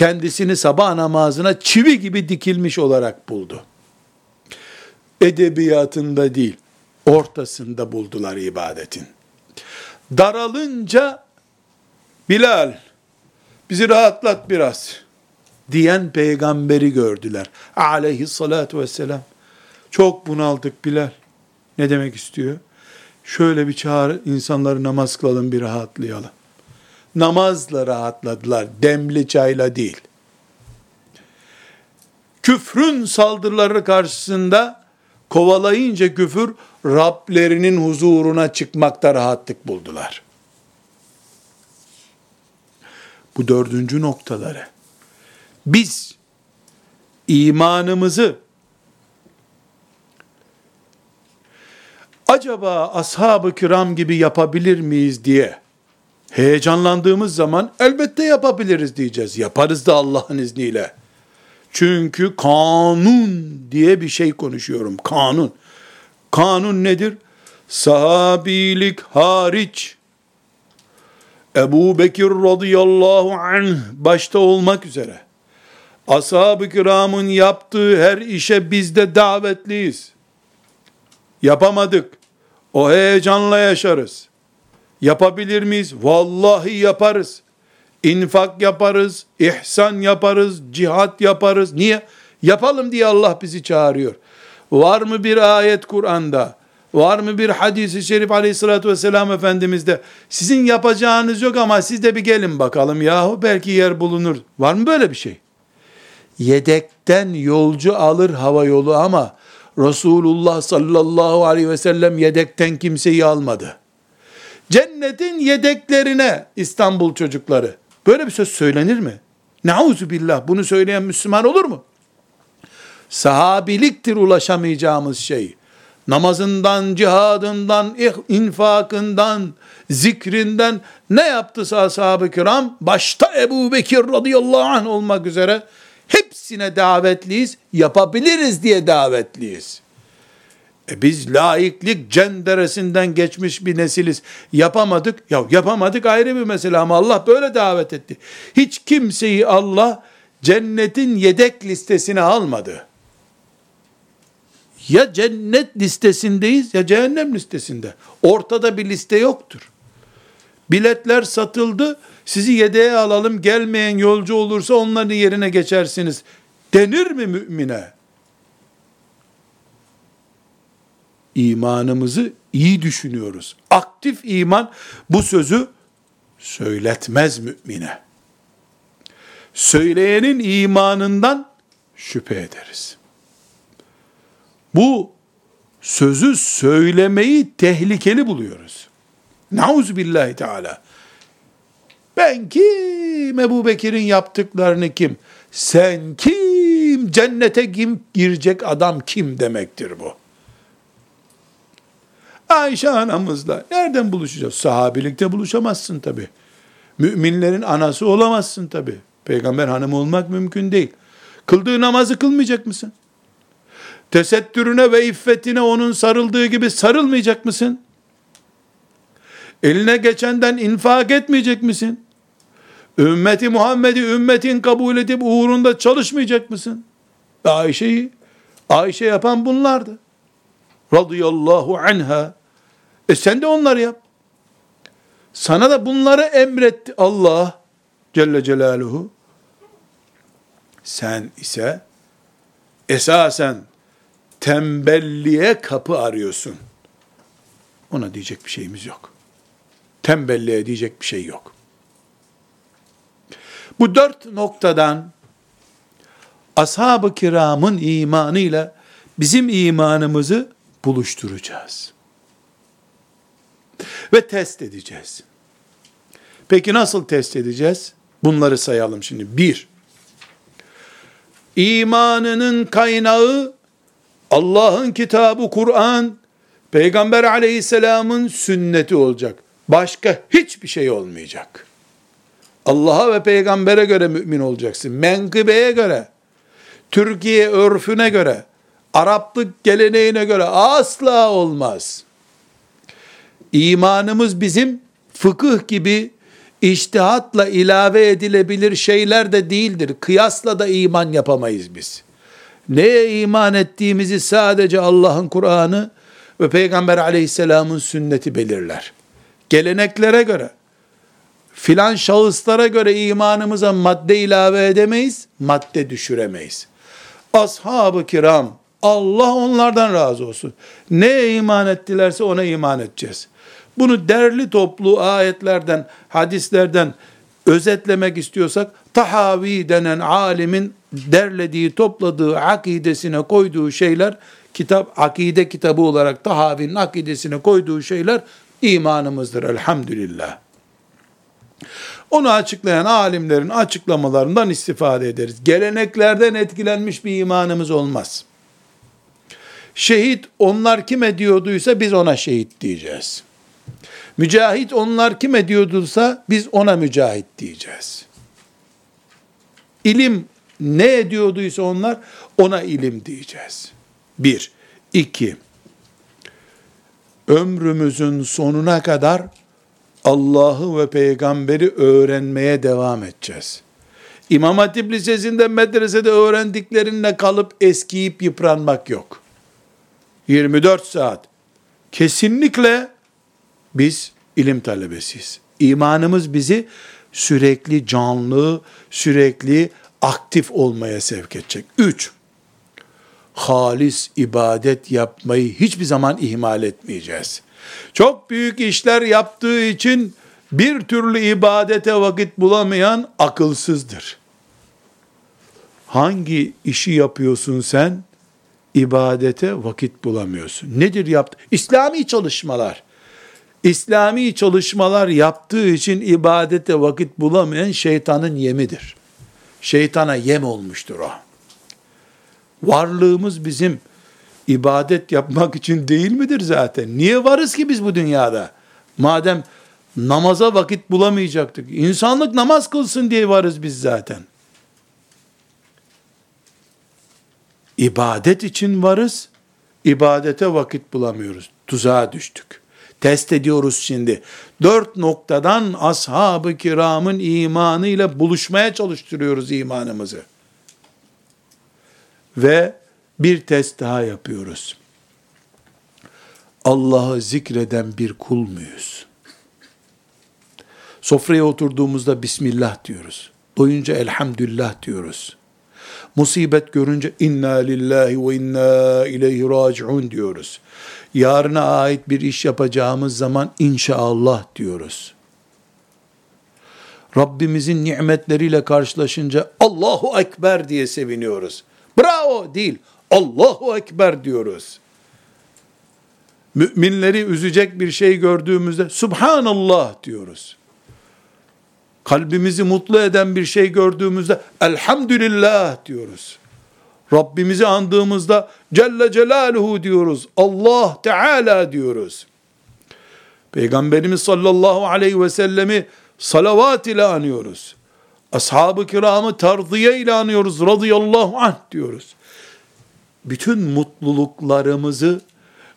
kendisini sabah namazına çivi gibi dikilmiş olarak buldu. Edebiyatında değil, ortasında buldular ibadetin. Daralınca Bilal bizi rahatlat biraz diyen peygamberi gördüler. Aleyhissalatu vesselam. Çok bunaldık Bilal. Ne demek istiyor? Şöyle bir çağır insanları namaz kılalım bir rahatlayalım. Namazla rahatladılar, demli çayla değil. Küfrün saldırıları karşısında kovalayınca küfür, Rablerinin huzuruna çıkmakta rahatlık buldular. Bu dördüncü noktaları. Biz imanımızı acaba ashab-ı kiram gibi yapabilir miyiz diye heyecanlandığımız zaman elbette yapabiliriz diyeceğiz. Yaparız da Allah'ın izniyle. Çünkü kanun diye bir şey konuşuyorum. Kanun. Kanun nedir? Sahabilik hariç. Ebu Bekir radıyallahu anh başta olmak üzere. Ashab-ı kiramın yaptığı her işe biz de davetliyiz. Yapamadık. O heyecanla yaşarız. Yapabilir miyiz? Vallahi yaparız. İnfak yaparız, ihsan yaparız, cihat yaparız. Niye? Yapalım diye Allah bizi çağırıyor. Var mı bir ayet Kur'an'da? Var mı bir hadisi şerif aleyhissalatü vesselam Efendimiz'de? Sizin yapacağınız yok ama siz de bir gelin bakalım yahu belki yer bulunur. Var mı böyle bir şey? Yedekten yolcu alır hava yolu ama Resulullah sallallahu aleyhi ve sellem yedekten kimseyi almadı. Cennetin yedeklerine İstanbul çocukları. Böyle bir söz söylenir mi? Nauzu billah bunu söyleyen Müslüman olur mu? Sahabiliktir ulaşamayacağımız şey. Namazından, cihadından, infakından, zikrinden ne yaptı ashab-ı kiram? Başta Ebu Bekir radıyallahu anh olmak üzere hepsine davetliyiz, yapabiliriz diye davetliyiz. E biz laiklik cenderesinden geçmiş bir nesiliz. Yapamadık. Ya yapamadık ayrı bir mesele ama Allah böyle davet etti. Hiç kimseyi Allah cennetin yedek listesine almadı. Ya cennet listesindeyiz ya cehennem listesinde. Ortada bir liste yoktur. Biletler satıldı. Sizi yedeğe alalım. Gelmeyen yolcu olursa onların yerine geçersiniz. Denir mi mümine? İmanımızı iyi düşünüyoruz. Aktif iman bu sözü söyletmez mümine. Söyleyenin imanından şüphe ederiz. Bu sözü söylemeyi tehlikeli buluyoruz. Nauzu billahi teala. Ben kim? Ebu Bekir'in yaptıklarını kim? Sen kim? Cennete kim girecek adam kim demektir bu? Ayşe anamızla nereden buluşacağız? Sahabilikte buluşamazsın tabi. Müminlerin anası olamazsın tabi. Peygamber hanımı olmak mümkün değil. Kıldığı namazı kılmayacak mısın? Tesettürüne ve iffetine onun sarıldığı gibi sarılmayacak mısın? Eline geçenden infak etmeyecek misin? Ümmeti Muhammed'i ümmetin kabul edip uğrunda çalışmayacak mısın? Ayşe'yi, Ayşe yapan bunlardı. Radıyallahu anha. E sen de onları yap. Sana da bunları emretti Allah Celle Celaluhu. Sen ise esasen tembelliğe kapı arıyorsun. Ona diyecek bir şeyimiz yok. Tembelliğe diyecek bir şey yok. Bu dört noktadan ashab-ı kiramın imanıyla bizim imanımızı buluşturacağız ve test edeceğiz. Peki nasıl test edeceğiz? Bunları sayalım şimdi. Bir, imanının kaynağı Allah'ın kitabı Kur'an, Peygamber aleyhisselamın sünneti olacak. Başka hiçbir şey olmayacak. Allah'a ve peygambere göre mümin olacaksın. Menkıbeye göre, Türkiye örfüne göre, Araplık geleneğine göre asla olmaz. İmanımız bizim fıkıh gibi iştihatla ilave edilebilir şeyler de değildir. Kıyasla da iman yapamayız biz. Neye iman ettiğimizi sadece Allah'ın Kur'an'ı ve Peygamber aleyhisselamın sünneti belirler. Geleneklere göre, filan şahıslara göre imanımıza madde ilave edemeyiz, madde düşüremeyiz. Ashab-ı kiram, Allah onlardan razı olsun. Neye iman ettilerse ona iman edeceğiz. Bunu derli toplu ayetlerden, hadislerden özetlemek istiyorsak, Tahavi denen alimin derlediği, topladığı, akidesine koyduğu şeyler kitap, akide kitabı olarak Tahavi'nin akidesine koyduğu şeyler imanımızdır elhamdülillah. Onu açıklayan alimlerin açıklamalarından istifade ederiz. Geleneklerden etkilenmiş bir imanımız olmaz. Şehit onlar kim ediyorduysa biz ona şehit diyeceğiz. Mücahit onlar kim ediyorduysa biz ona mücahit diyeceğiz. İlim ne ediyorduysa onlar ona ilim diyeceğiz. Bir. iki. Ömrümüzün sonuna kadar Allah'ı ve peygamberi öğrenmeye devam edeceğiz. İmam Hatip Lisesi'nde medresede öğrendiklerinle kalıp eskiyip yıpranmak yok. 24 saat. Kesinlikle biz ilim talebesiyiz. İmanımız bizi sürekli canlı, sürekli aktif olmaya sevk edecek. Üç, halis ibadet yapmayı hiçbir zaman ihmal etmeyeceğiz. Çok büyük işler yaptığı için bir türlü ibadete vakit bulamayan akılsızdır. Hangi işi yapıyorsun sen? ibadete vakit bulamıyorsun. Nedir yaptı? İslami çalışmalar. İslami çalışmalar yaptığı için ibadete vakit bulamayan şeytanın yemidir. Şeytana yem olmuştur o. Varlığımız bizim ibadet yapmak için değil midir zaten? Niye varız ki biz bu dünyada? Madem namaza vakit bulamayacaktık. İnsanlık namaz kılsın diye varız biz zaten. İbadet için varız, ibadete vakit bulamıyoruz. Tuzağa düştük. Test ediyoruz şimdi. Dört noktadan ashab-ı kiramın imanıyla buluşmaya çalıştırıyoruz imanımızı. Ve bir test daha yapıyoruz. Allah'ı zikreden bir kul muyuz? Sofraya oturduğumuzda Bismillah diyoruz. Doyunca elhamdülillah diyoruz. Musibet görünce inna lillahi ve inna ileyhi raciun diyoruz. Yarına ait bir iş yapacağımız zaman inşallah diyoruz. Rabbimizin nimetleriyle karşılaşınca Allahu Ekber diye seviniyoruz. Bravo değil, Allahu Ekber diyoruz. Müminleri üzecek bir şey gördüğümüzde Subhanallah diyoruz kalbimizi mutlu eden bir şey gördüğümüzde elhamdülillah diyoruz. Rabbimizi andığımızda Celle Celaluhu diyoruz. Allah Teala diyoruz. Peygamberimiz sallallahu aleyhi ve sellemi salavat ile anıyoruz. Ashab-ı kiramı tardiye ile anıyoruz. Radıyallahu anh diyoruz. Bütün mutluluklarımızı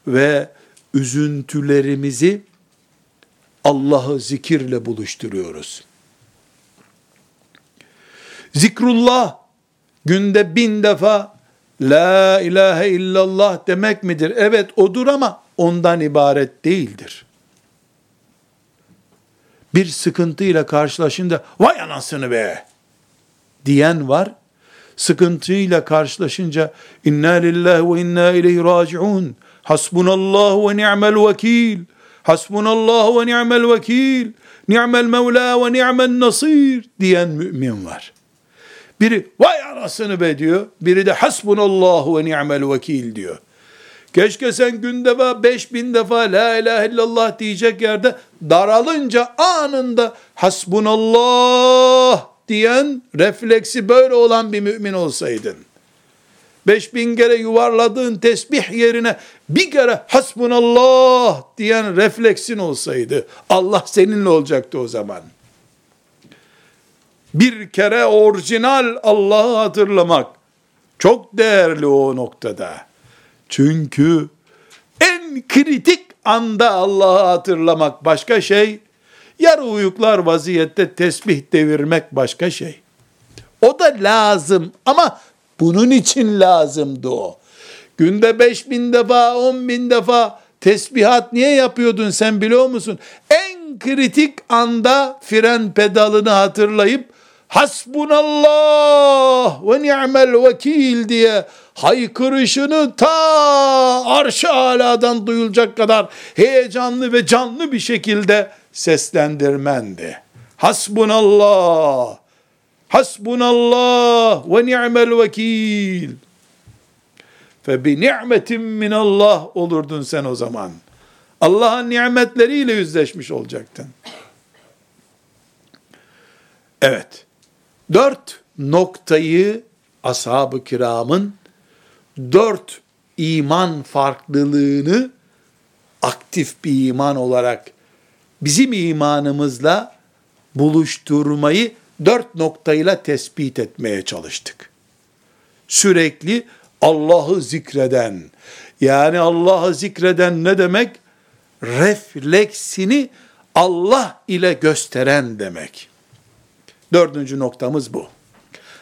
ve üzüntülerimizi Allah'ı zikirle buluşturuyoruz. Zikrullah günde bin defa La ilahe illallah demek midir? Evet odur ama ondan ibaret değildir. Bir sıkıntıyla karşılaşınca vay anasını be diyen var. Sıkıntıyla karşılaşınca inna lillahi ve inna ileyhi raciun. Hasbunallahu ve ni'mel vekil. Hasbunallahu ve ni'mel vekil. Ni'mel mevla ve ni'mel nasir diyen mümin var. Biri vay anasını be diyor. Biri de hasbunallahu ve ni'mel vekil diyor. Keşke sen günde beş bin defa la ilahe illallah diyecek yerde daralınca anında hasbunallah diyen refleksi böyle olan bir mümin olsaydın. Beş bin kere yuvarladığın tesbih yerine bir kere hasbunallah diyen refleksin olsaydı Allah seninle olacaktı o zaman bir kere orijinal Allah'ı hatırlamak çok değerli o noktada. Çünkü en kritik anda Allah'ı hatırlamak başka şey, yarı uyuklar vaziyette tesbih devirmek başka şey. O da lazım ama bunun için lazımdı o. Günde beş bin defa, on bin defa tesbihat niye yapıyordun sen biliyor musun? En kritik anda fren pedalını hatırlayıp hasbunallah ve ni'mel vekil diye haykırışını ta arş-ı aladan duyulacak kadar heyecanlı ve canlı bir şekilde seslendirmendi. Hasbunallah, hasbunallah ve ni'mel vekil. fe bi ni'metin min Allah olurdun sen o zaman. Allah'ın nimetleriyle yüzleşmiş olacaktın. Evet. Dört noktayı ashab-ı kiramın dört iman farklılığını aktif bir iman olarak bizim imanımızla buluşturmayı dört noktayla tespit etmeye çalıştık. Sürekli Allah'ı zikreden, yani Allah'ı zikreden ne demek? Refleksini Allah ile gösteren demek. Dördüncü noktamız bu.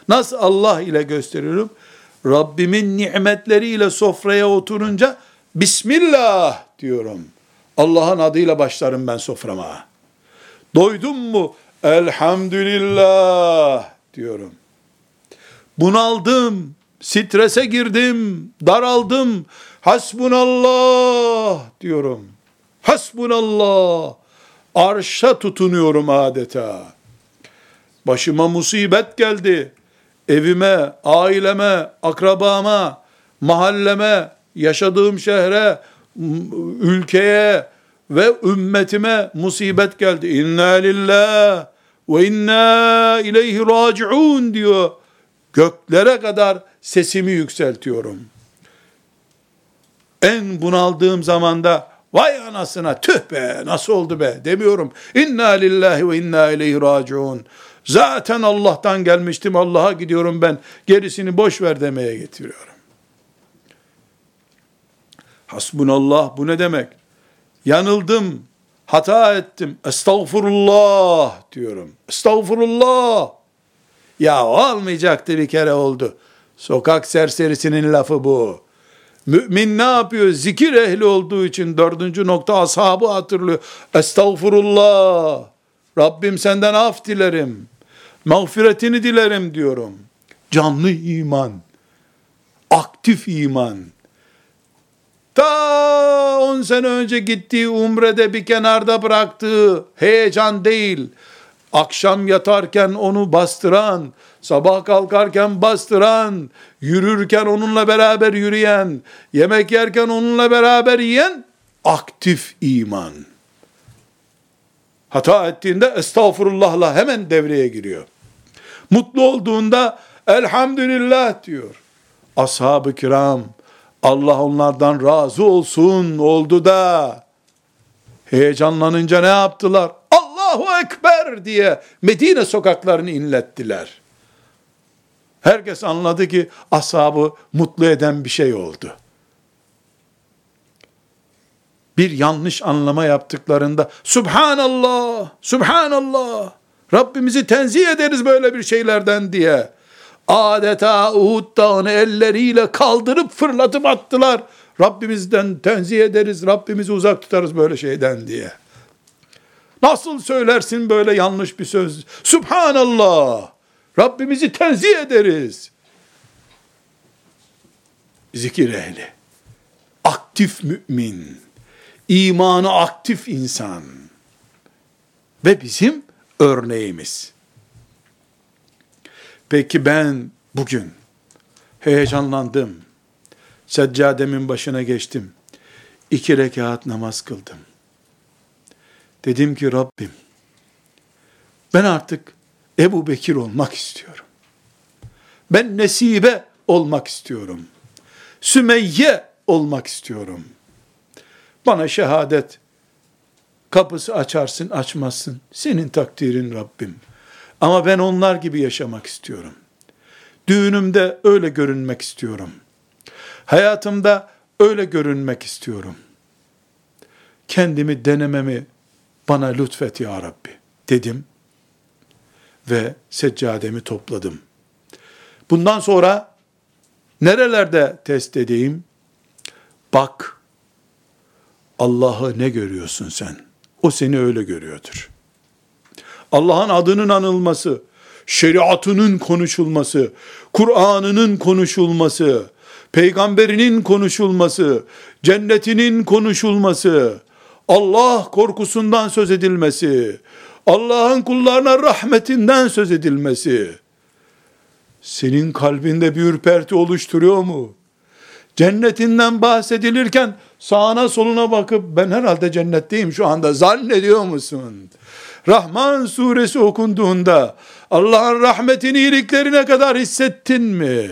Nasıl Allah ile gösteriyorum? Rabbimin nimetleriyle sofraya oturunca Bismillah diyorum. Allah'ın adıyla başlarım ben soframa. Doydum mu? Elhamdülillah diyorum. Bunaldım, strese girdim, daraldım. Hasbunallah diyorum. Hasbunallah. Arşa tutunuyorum adeta. Başıma musibet geldi. Evime, aileme, akrabama, mahalleme, yaşadığım şehre, ülkeye ve ümmetime musibet geldi. İnna lillah ve inna ileyhi raciun diyor. Göklere kadar sesimi yükseltiyorum. En bunaldığım zamanda vay anasına tüh be nasıl oldu be demiyorum. İnna lillahi ve inna ileyhi raciun. Zaten Allah'tan gelmiştim Allah'a gidiyorum ben gerisini boş ver demeye getiriyorum. Hasbunallah bu ne demek? Yanıldım, hata ettim. Estağfurullah diyorum. Estağfurullah. Ya olmayacaktı bir kere oldu. Sokak serserisinin lafı bu. Mümin ne yapıyor? Zikir ehli olduğu için dördüncü nokta ashabı hatırlıyor. Estağfurullah. Rabbim senden af dilerim. Mağfiretini dilerim diyorum. Canlı iman. Aktif iman. Ta on sene önce gittiği umrede bir kenarda bıraktığı heyecan değil, akşam yatarken onu bastıran, sabah kalkarken bastıran, yürürken onunla beraber yürüyen, yemek yerken onunla beraber yiyen aktif iman. Hata ettiğinde estağfurullahla hemen devreye giriyor. Mutlu olduğunda elhamdülillah diyor. Ashab-ı kiram Allah onlardan razı olsun oldu da heyecanlanınca ne yaptılar? Allahu Ekber diye Medine sokaklarını inlettiler. Herkes anladı ki ashabı mutlu eden bir şey oldu. Bir yanlış anlama yaptıklarında Subhanallah, Subhanallah, Rabbimizi tenzih ederiz böyle bir şeylerden diye adeta Uhud dağını elleriyle kaldırıp fırlatıp attılar. Rabbimizden tenzih ederiz, Rabbimizi uzak tutarız böyle şeyden diye. Nasıl söylersin böyle yanlış bir söz? Subhanallah. Rabbimizi tenzih ederiz. Zikir ehli. Aktif mümin. İmanı aktif insan. Ve bizim örneğimiz. Peki ben bugün heyecanlandım. Seccademin başına geçtim. İki rekat namaz kıldım. Dedim ki Rabbim, ben artık Ebu Bekir olmak istiyorum. Ben Nesibe olmak istiyorum. Sümeyye olmak istiyorum. Bana şehadet kapısı açarsın açmazsın. Senin takdirin Rabbim. Ama ben onlar gibi yaşamak istiyorum. Düğünümde öyle görünmek istiyorum. Hayatımda öyle görünmek istiyorum. Kendimi denememi bana lütfet ya Rabbi dedim ve seccademi topladım. Bundan sonra nerelerde test edeyim? Bak Allah'ı ne görüyorsun sen? O seni öyle görüyordur. Allah'ın adının anılması, şeriatının konuşulması, Kur'an'ının konuşulması, peygamberinin konuşulması, cennetinin konuşulması, Allah korkusundan söz edilmesi, Allah'ın kullarına rahmetinden söz edilmesi, senin kalbinde bir ürperti oluşturuyor mu? Cennetinden bahsedilirken sağına soluna bakıp ben herhalde cennetteyim şu anda zannediyor musun? Rahman suresi okunduğunda Allah'ın rahmetini iyiliklerine kadar hissettin mi?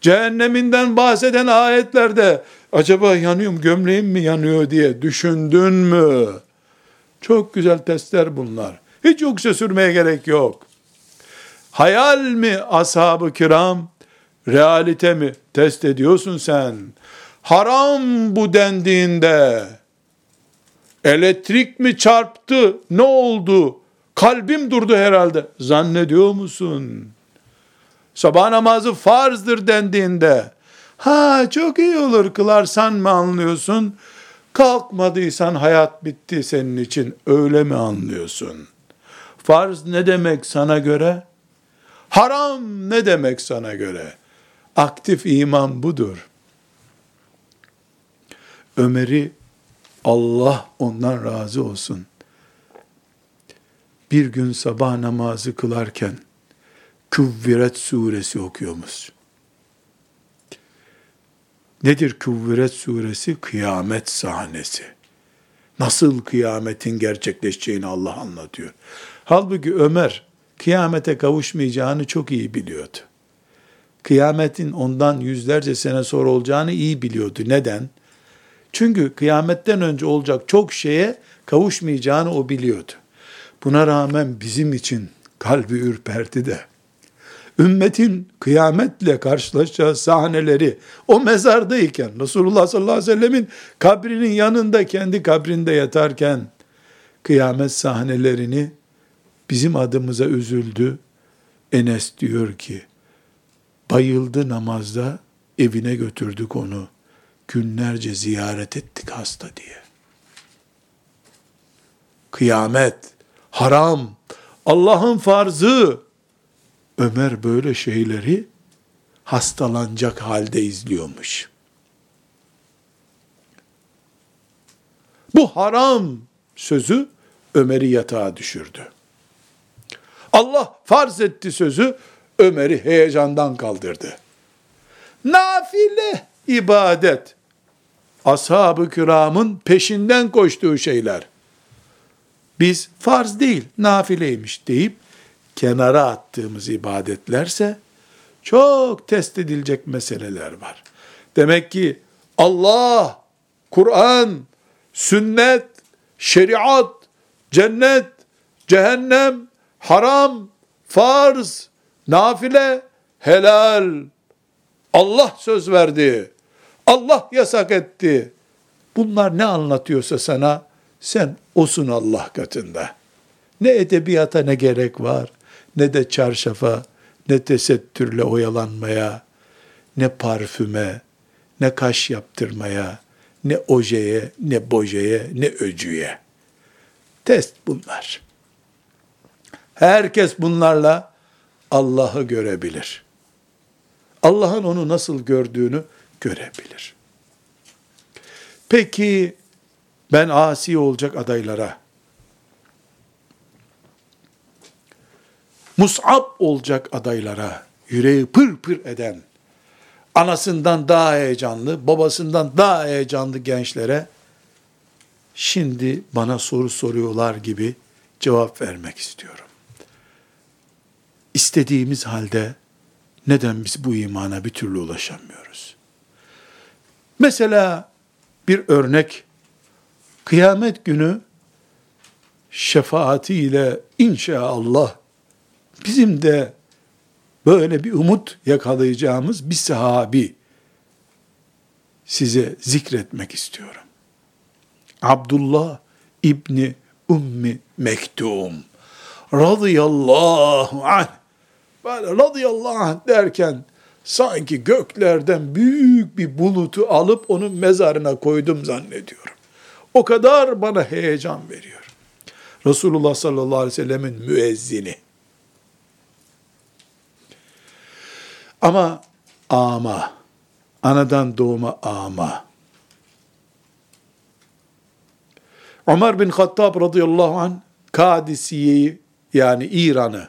Cehenneminden bahseden ayetlerde acaba yanıyorum gömleğim mi yanıyor diye düşündün mü? Çok güzel testler bunlar. Hiç yoksa sürmeye gerek yok. Hayal mi ashab-ı kiram? Realite mi? Test ediyorsun sen. Haram bu dendiğinde elektrik mi çarptı? Ne oldu? Kalbim durdu herhalde. Zannediyor musun? Sabah namazı farzdır dendiğinde ha çok iyi olur kılarsan mı anlıyorsun? Kalkmadıysan hayat bitti senin için öyle mi anlıyorsun? Farz ne demek sana göre? Haram ne demek sana göre? Aktif iman budur. Ömer'i Allah ondan razı olsun. Bir gün sabah namazı kılarken Küvviret suresi okuyormuş. Nedir Küvviret suresi? Kıyamet sahnesi. Nasıl kıyametin gerçekleşeceğini Allah anlatıyor. Halbuki Ömer kıyamete kavuşmayacağını çok iyi biliyordu. Kıyametin ondan yüzlerce sene sonra olacağını iyi biliyordu. Neden? Çünkü kıyametten önce olacak çok şeye kavuşmayacağını o biliyordu. Buna rağmen bizim için kalbi ürperdi de ümmetin kıyametle karşılaşacağı sahneleri o mezardayken Resulullah sallallahu aleyhi ve sellemin kabrinin yanında kendi kabrinde yatarken kıyamet sahnelerini bizim adımıza üzüldü. Enes diyor ki bayıldı namazda evine götürdük onu. Günlerce ziyaret ettik hasta diye. Kıyamet, haram, Allah'ın farzı, Ömer böyle şeyleri hastalanacak halde izliyormuş. Bu haram sözü Ömer'i yatağa düşürdü. Allah farz etti sözü Ömer'i heyecandan kaldırdı. Nafile ibadet. Ashab-ı kiramın peşinden koştuğu şeyler. Biz farz değil, nafileymiş deyip kenara attığımız ibadetlerse çok test edilecek meseleler var. Demek ki Allah, Kur'an, sünnet, şeriat, cennet, cehennem, haram, farz, nafile, helal. Allah söz verdi. Allah yasak etti. Bunlar ne anlatıyorsa sana sen osun Allah katında. Ne edebiyata ne gerek var ne de çarşafa, ne tesettürle oyalanmaya, ne parfüme, ne kaş yaptırmaya, ne ojeye, ne bojeye, ne öcüye. Test bunlar. Herkes bunlarla Allah'ı görebilir. Allah'ın onu nasıl gördüğünü görebilir. Peki ben asi olacak adaylara mus'ab olacak adaylara, yüreği pır pır eden, anasından daha heyecanlı, babasından daha heyecanlı gençlere, şimdi bana soru soruyorlar gibi cevap vermek istiyorum. İstediğimiz halde neden biz bu imana bir türlü ulaşamıyoruz? Mesela bir örnek, kıyamet günü şefaatiyle inşallah bizim de böyle bir umut yakalayacağımız bir sahabi size zikretmek istiyorum. Abdullah İbni Ummi Mektum radıyallahu anh böyle radıyallahu anh derken sanki göklerden büyük bir bulutu alıp onun mezarına koydum zannediyorum. O kadar bana heyecan veriyor. Resulullah sallallahu aleyhi ve sellemin müezzini. Ama ama, anadan doğma ama. Ömer bin Hattab radıyallahu anh, Kadisiye'yi yani İran'ı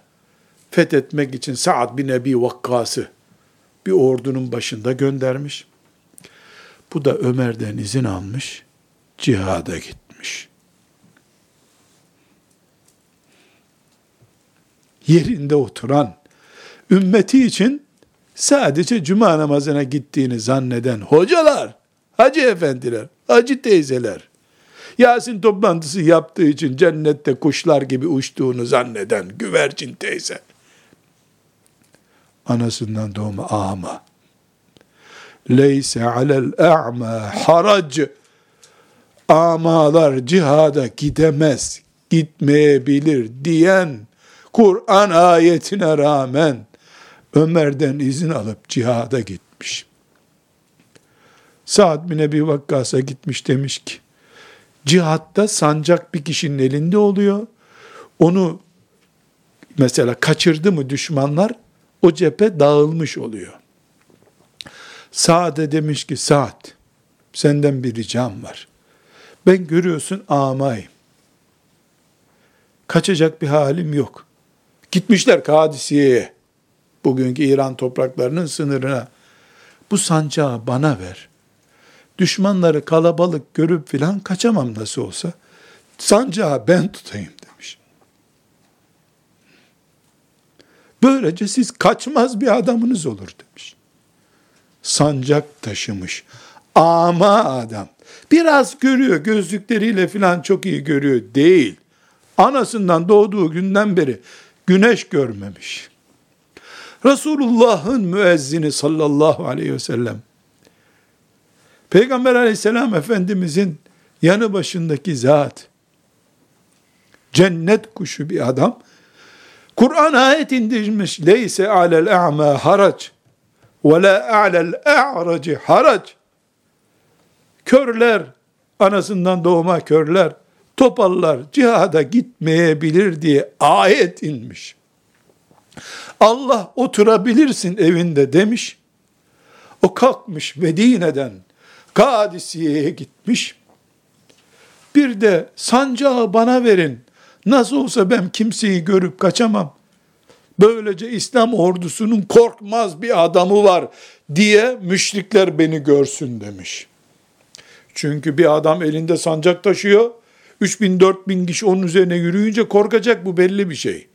fethetmek için Sa'd bin Ebi Vakkas'ı bir ordunun başında göndermiş. Bu da Ömer'den izin almış, cihada gitmiş. Yerinde oturan, ümmeti için sadece cuma namazına gittiğini zanneden hocalar, hacı efendiler, hacı teyzeler, Yasin toplantısı yaptığı için cennette kuşlar gibi uçtuğunu zanneden güvercin teyze. Anasından doğma ama. Leyse alel a'ma harac. Amalar cihada gidemez, gitmeyebilir diyen Kur'an ayetine rağmen Ömer'den izin alıp cihada gitmiş. Sa'd bin Ebi Vakkas'a gitmiş demiş ki, cihatta sancak bir kişinin elinde oluyor. Onu mesela kaçırdı mı düşmanlar o cephe dağılmış oluyor. Sa'd'e demiş ki Sa'd senden bir ricam var. Ben görüyorsun amayım. Kaçacak bir halim yok. Gitmişler Kadisiye'ye. Bugünkü İran topraklarının sınırına. Bu sancağı bana ver düşmanları kalabalık görüp filan kaçamam nasıl olsa. Sancağı ben tutayım demiş. Böylece siz kaçmaz bir adamınız olur demiş. Sancak taşımış. Ama adam. Biraz görüyor gözlükleriyle filan çok iyi görüyor. Değil. Anasından doğduğu günden beri güneş görmemiş. Resulullah'ın müezzini sallallahu aleyhi ve sellem Peygamber aleyhisselam efendimizin yanı başındaki zat, cennet kuşu bir adam, Kur'an ayet indirmiş, leyse alel a'ma harac, ve la a'lel a'raci harac, körler, anasından doğma körler, topallar cihada gitmeyebilir diye ayet inmiş. Allah oturabilirsin evinde demiş. O kalkmış Medine'den Kadisiye'ye gitmiş. Bir de sancağı bana verin. Nasıl olsa ben kimseyi görüp kaçamam. Böylece İslam ordusunun korkmaz bir adamı var diye müşrikler beni görsün demiş. Çünkü bir adam elinde sancak taşıyor. 3000 4000 kişi onun üzerine yürüyünce korkacak bu belli bir şey.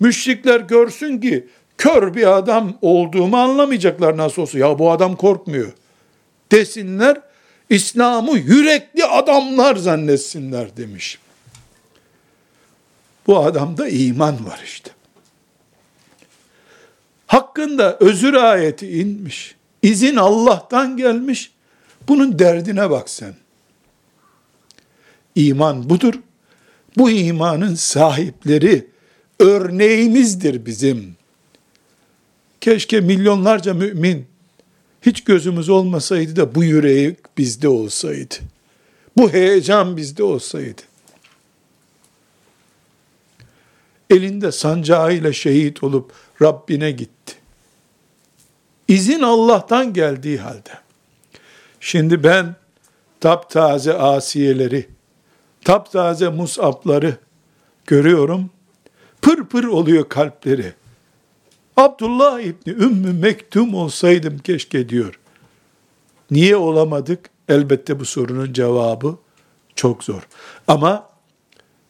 Müşrikler görsün ki kör bir adam olduğumu anlamayacaklar nasıl olsa. Ya bu adam korkmuyor desinler, İslam'ı yürekli adamlar zannetsinler demiş. Bu adamda iman var işte. Hakkında özür ayeti inmiş. İzin Allah'tan gelmiş. Bunun derdine bak sen. İman budur. Bu imanın sahipleri örneğimizdir bizim. Keşke milyonlarca mümin hiç gözümüz olmasaydı da bu yüreği bizde olsaydı. Bu heyecan bizde olsaydı. Elinde sancağıyla şehit olup Rabbine gitti. İzin Allah'tan geldiği halde. Şimdi ben taptaze asiyeleri, taptaze musapları görüyorum. Pır pır oluyor kalpleri. Abdullah İbni Ümmü Mektum olsaydım keşke diyor. Niye olamadık? Elbette bu sorunun cevabı çok zor. Ama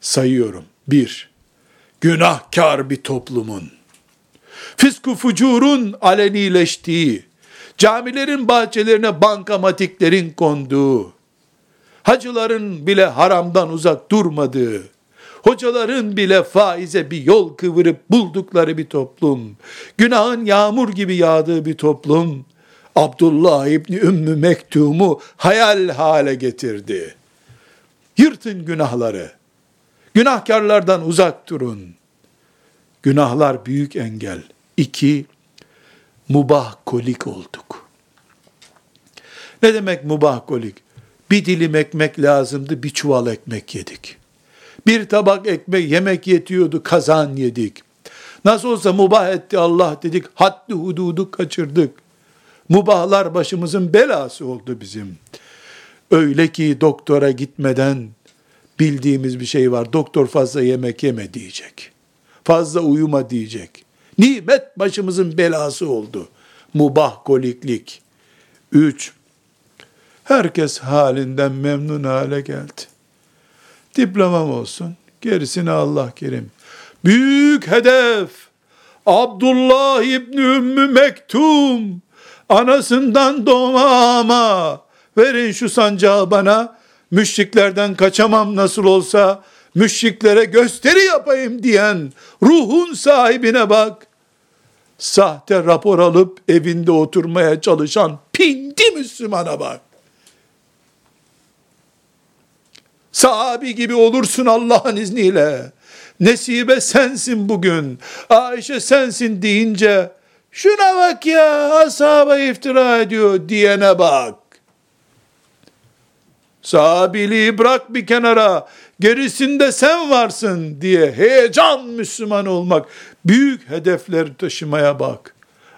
sayıyorum. Bir, günahkar bir toplumun, fisku fucurun alenileştiği, camilerin bahçelerine bankamatiklerin konduğu, hacıların bile haramdan uzak durmadığı, hocaların bile faize bir yol kıvırıp buldukları bir toplum, günahın yağmur gibi yağdığı bir toplum, Abdullah İbni Ümmü Mektum'u hayal hale getirdi. Yırtın günahları. Günahkarlardan uzak durun. Günahlar büyük engel. İki, mubah kolik olduk. Ne demek mubah kolik? Bir dilim ekmek lazımdı, bir çuval ekmek yedik. Bir tabak ekmek yemek yetiyordu kazan yedik. Nasıl olsa mubah etti Allah dedik. Haddi hududu kaçırdık. Mubahlar başımızın belası oldu bizim. Öyle ki doktora gitmeden bildiğimiz bir şey var. Doktor fazla yemek yeme diyecek. Fazla uyuma diyecek. Nimet başımızın belası oldu. Mubah koliklik. Üç, Herkes halinden memnun hale geldi. Diplomam olsun. Gerisini Allah kerim. Büyük hedef. Abdullah İbni Ümmü Mektum. Anasından doğma Verin şu sancağı bana. Müşriklerden kaçamam nasıl olsa. Müşriklere gösteri yapayım diyen ruhun sahibine bak. Sahte rapor alıp evinde oturmaya çalışan pindi Müslümana bak. Sahabi gibi olursun Allah'ın izniyle. Nesibe sensin bugün. Ayşe sensin deyince şuna bak ya ashaba iftira ediyor diyene bak. Sahabiliği bırak bir kenara. Gerisinde sen varsın diye heyecan Müslüman olmak. Büyük hedefler taşımaya bak.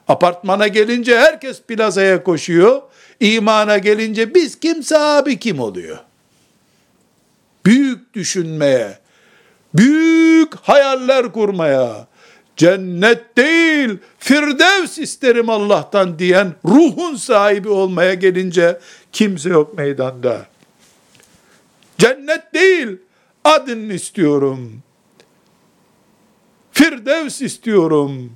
Apartmana gelince herkes plazaya koşuyor. İmana gelince biz kim sahabi kim oluyor? büyük düşünmeye, büyük hayaller kurmaya, cennet değil, firdevs isterim Allah'tan diyen ruhun sahibi olmaya gelince kimse yok meydanda. Cennet değil, adın istiyorum. Firdevs istiyorum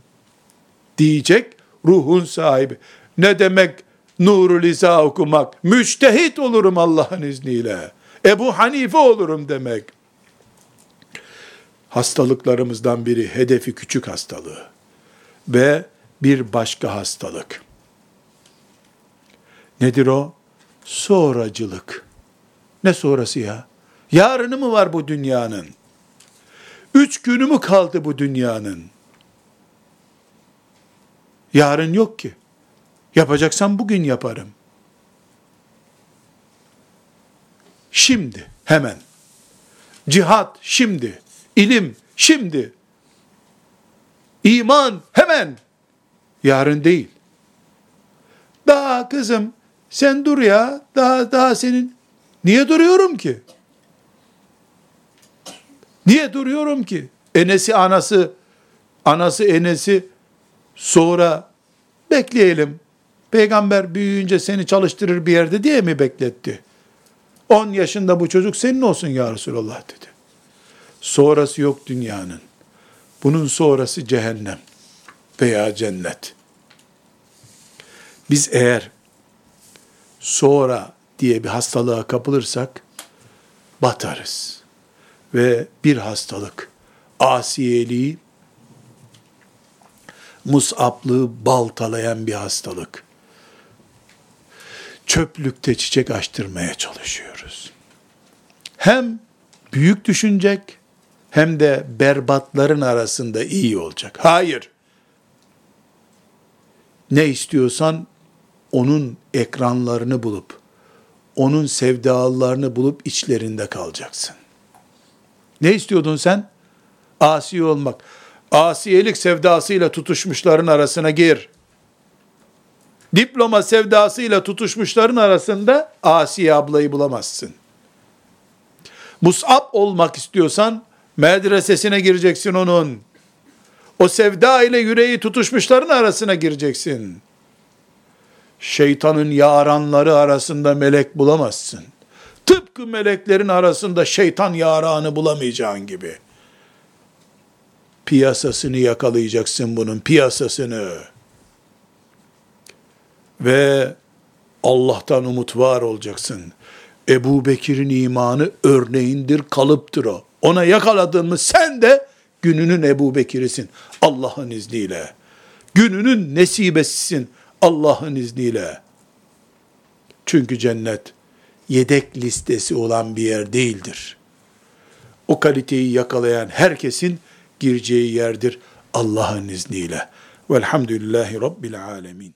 diyecek ruhun sahibi. Ne demek nurul liza okumak? Müştehit olurum Allah'ın izniyle. Ebu Hanife olurum demek. Hastalıklarımızdan biri hedefi küçük hastalığı ve bir başka hastalık. Nedir o? Sonracılık. Ne sonrası ya? Yarını mı var bu dünyanın? Üç günü mü kaldı bu dünyanın? Yarın yok ki. Yapacaksan bugün yaparım. şimdi, hemen. Cihat şimdi, ilim şimdi. İman hemen. Yarın değil. Daha kızım sen dur ya. Daha daha senin niye duruyorum ki? Niye duruyorum ki? Enesi anası anası enesi sonra bekleyelim. Peygamber büyüyünce seni çalıştırır bir yerde diye mi bekletti? 10 yaşında bu çocuk senin olsun ya Resulallah dedi. Sonrası yok dünyanın. Bunun sonrası cehennem veya cennet. Biz eğer sonra diye bir hastalığa kapılırsak batarız. Ve bir hastalık, asiyeliği, musaplığı baltalayan bir hastalık çöplükte çiçek açtırmaya çalışıyoruz. Hem büyük düşünecek hem de berbatların arasında iyi olacak. Hayır. Ne istiyorsan onun ekranlarını bulup, onun sevdalılarını bulup içlerinde kalacaksın. Ne istiyordun sen? Asi olmak. Asiyelik sevdasıyla tutuşmuşların arasına gir diploma sevdasıyla tutuşmuşların arasında Asiye ablayı bulamazsın. Mus'ab olmak istiyorsan medresesine gireceksin onun. O sevda ile yüreği tutuşmuşların arasına gireceksin. Şeytanın yaranları arasında melek bulamazsın. Tıpkı meleklerin arasında şeytan yaranı bulamayacağın gibi. Piyasasını yakalayacaksın bunun, piyasasını ve Allah'tan umut var olacaksın. Ebu Bekir'in imanı örneğindir, kalıptır o. Ona yakaladın mı sen de gününün Ebu Bekir'isin Allah'ın izniyle. Gününün nesibesisin Allah'ın izniyle. Çünkü cennet yedek listesi olan bir yer değildir. O kaliteyi yakalayan herkesin gireceği yerdir Allah'ın izniyle. Velhamdülillahi Rabbil Alemin.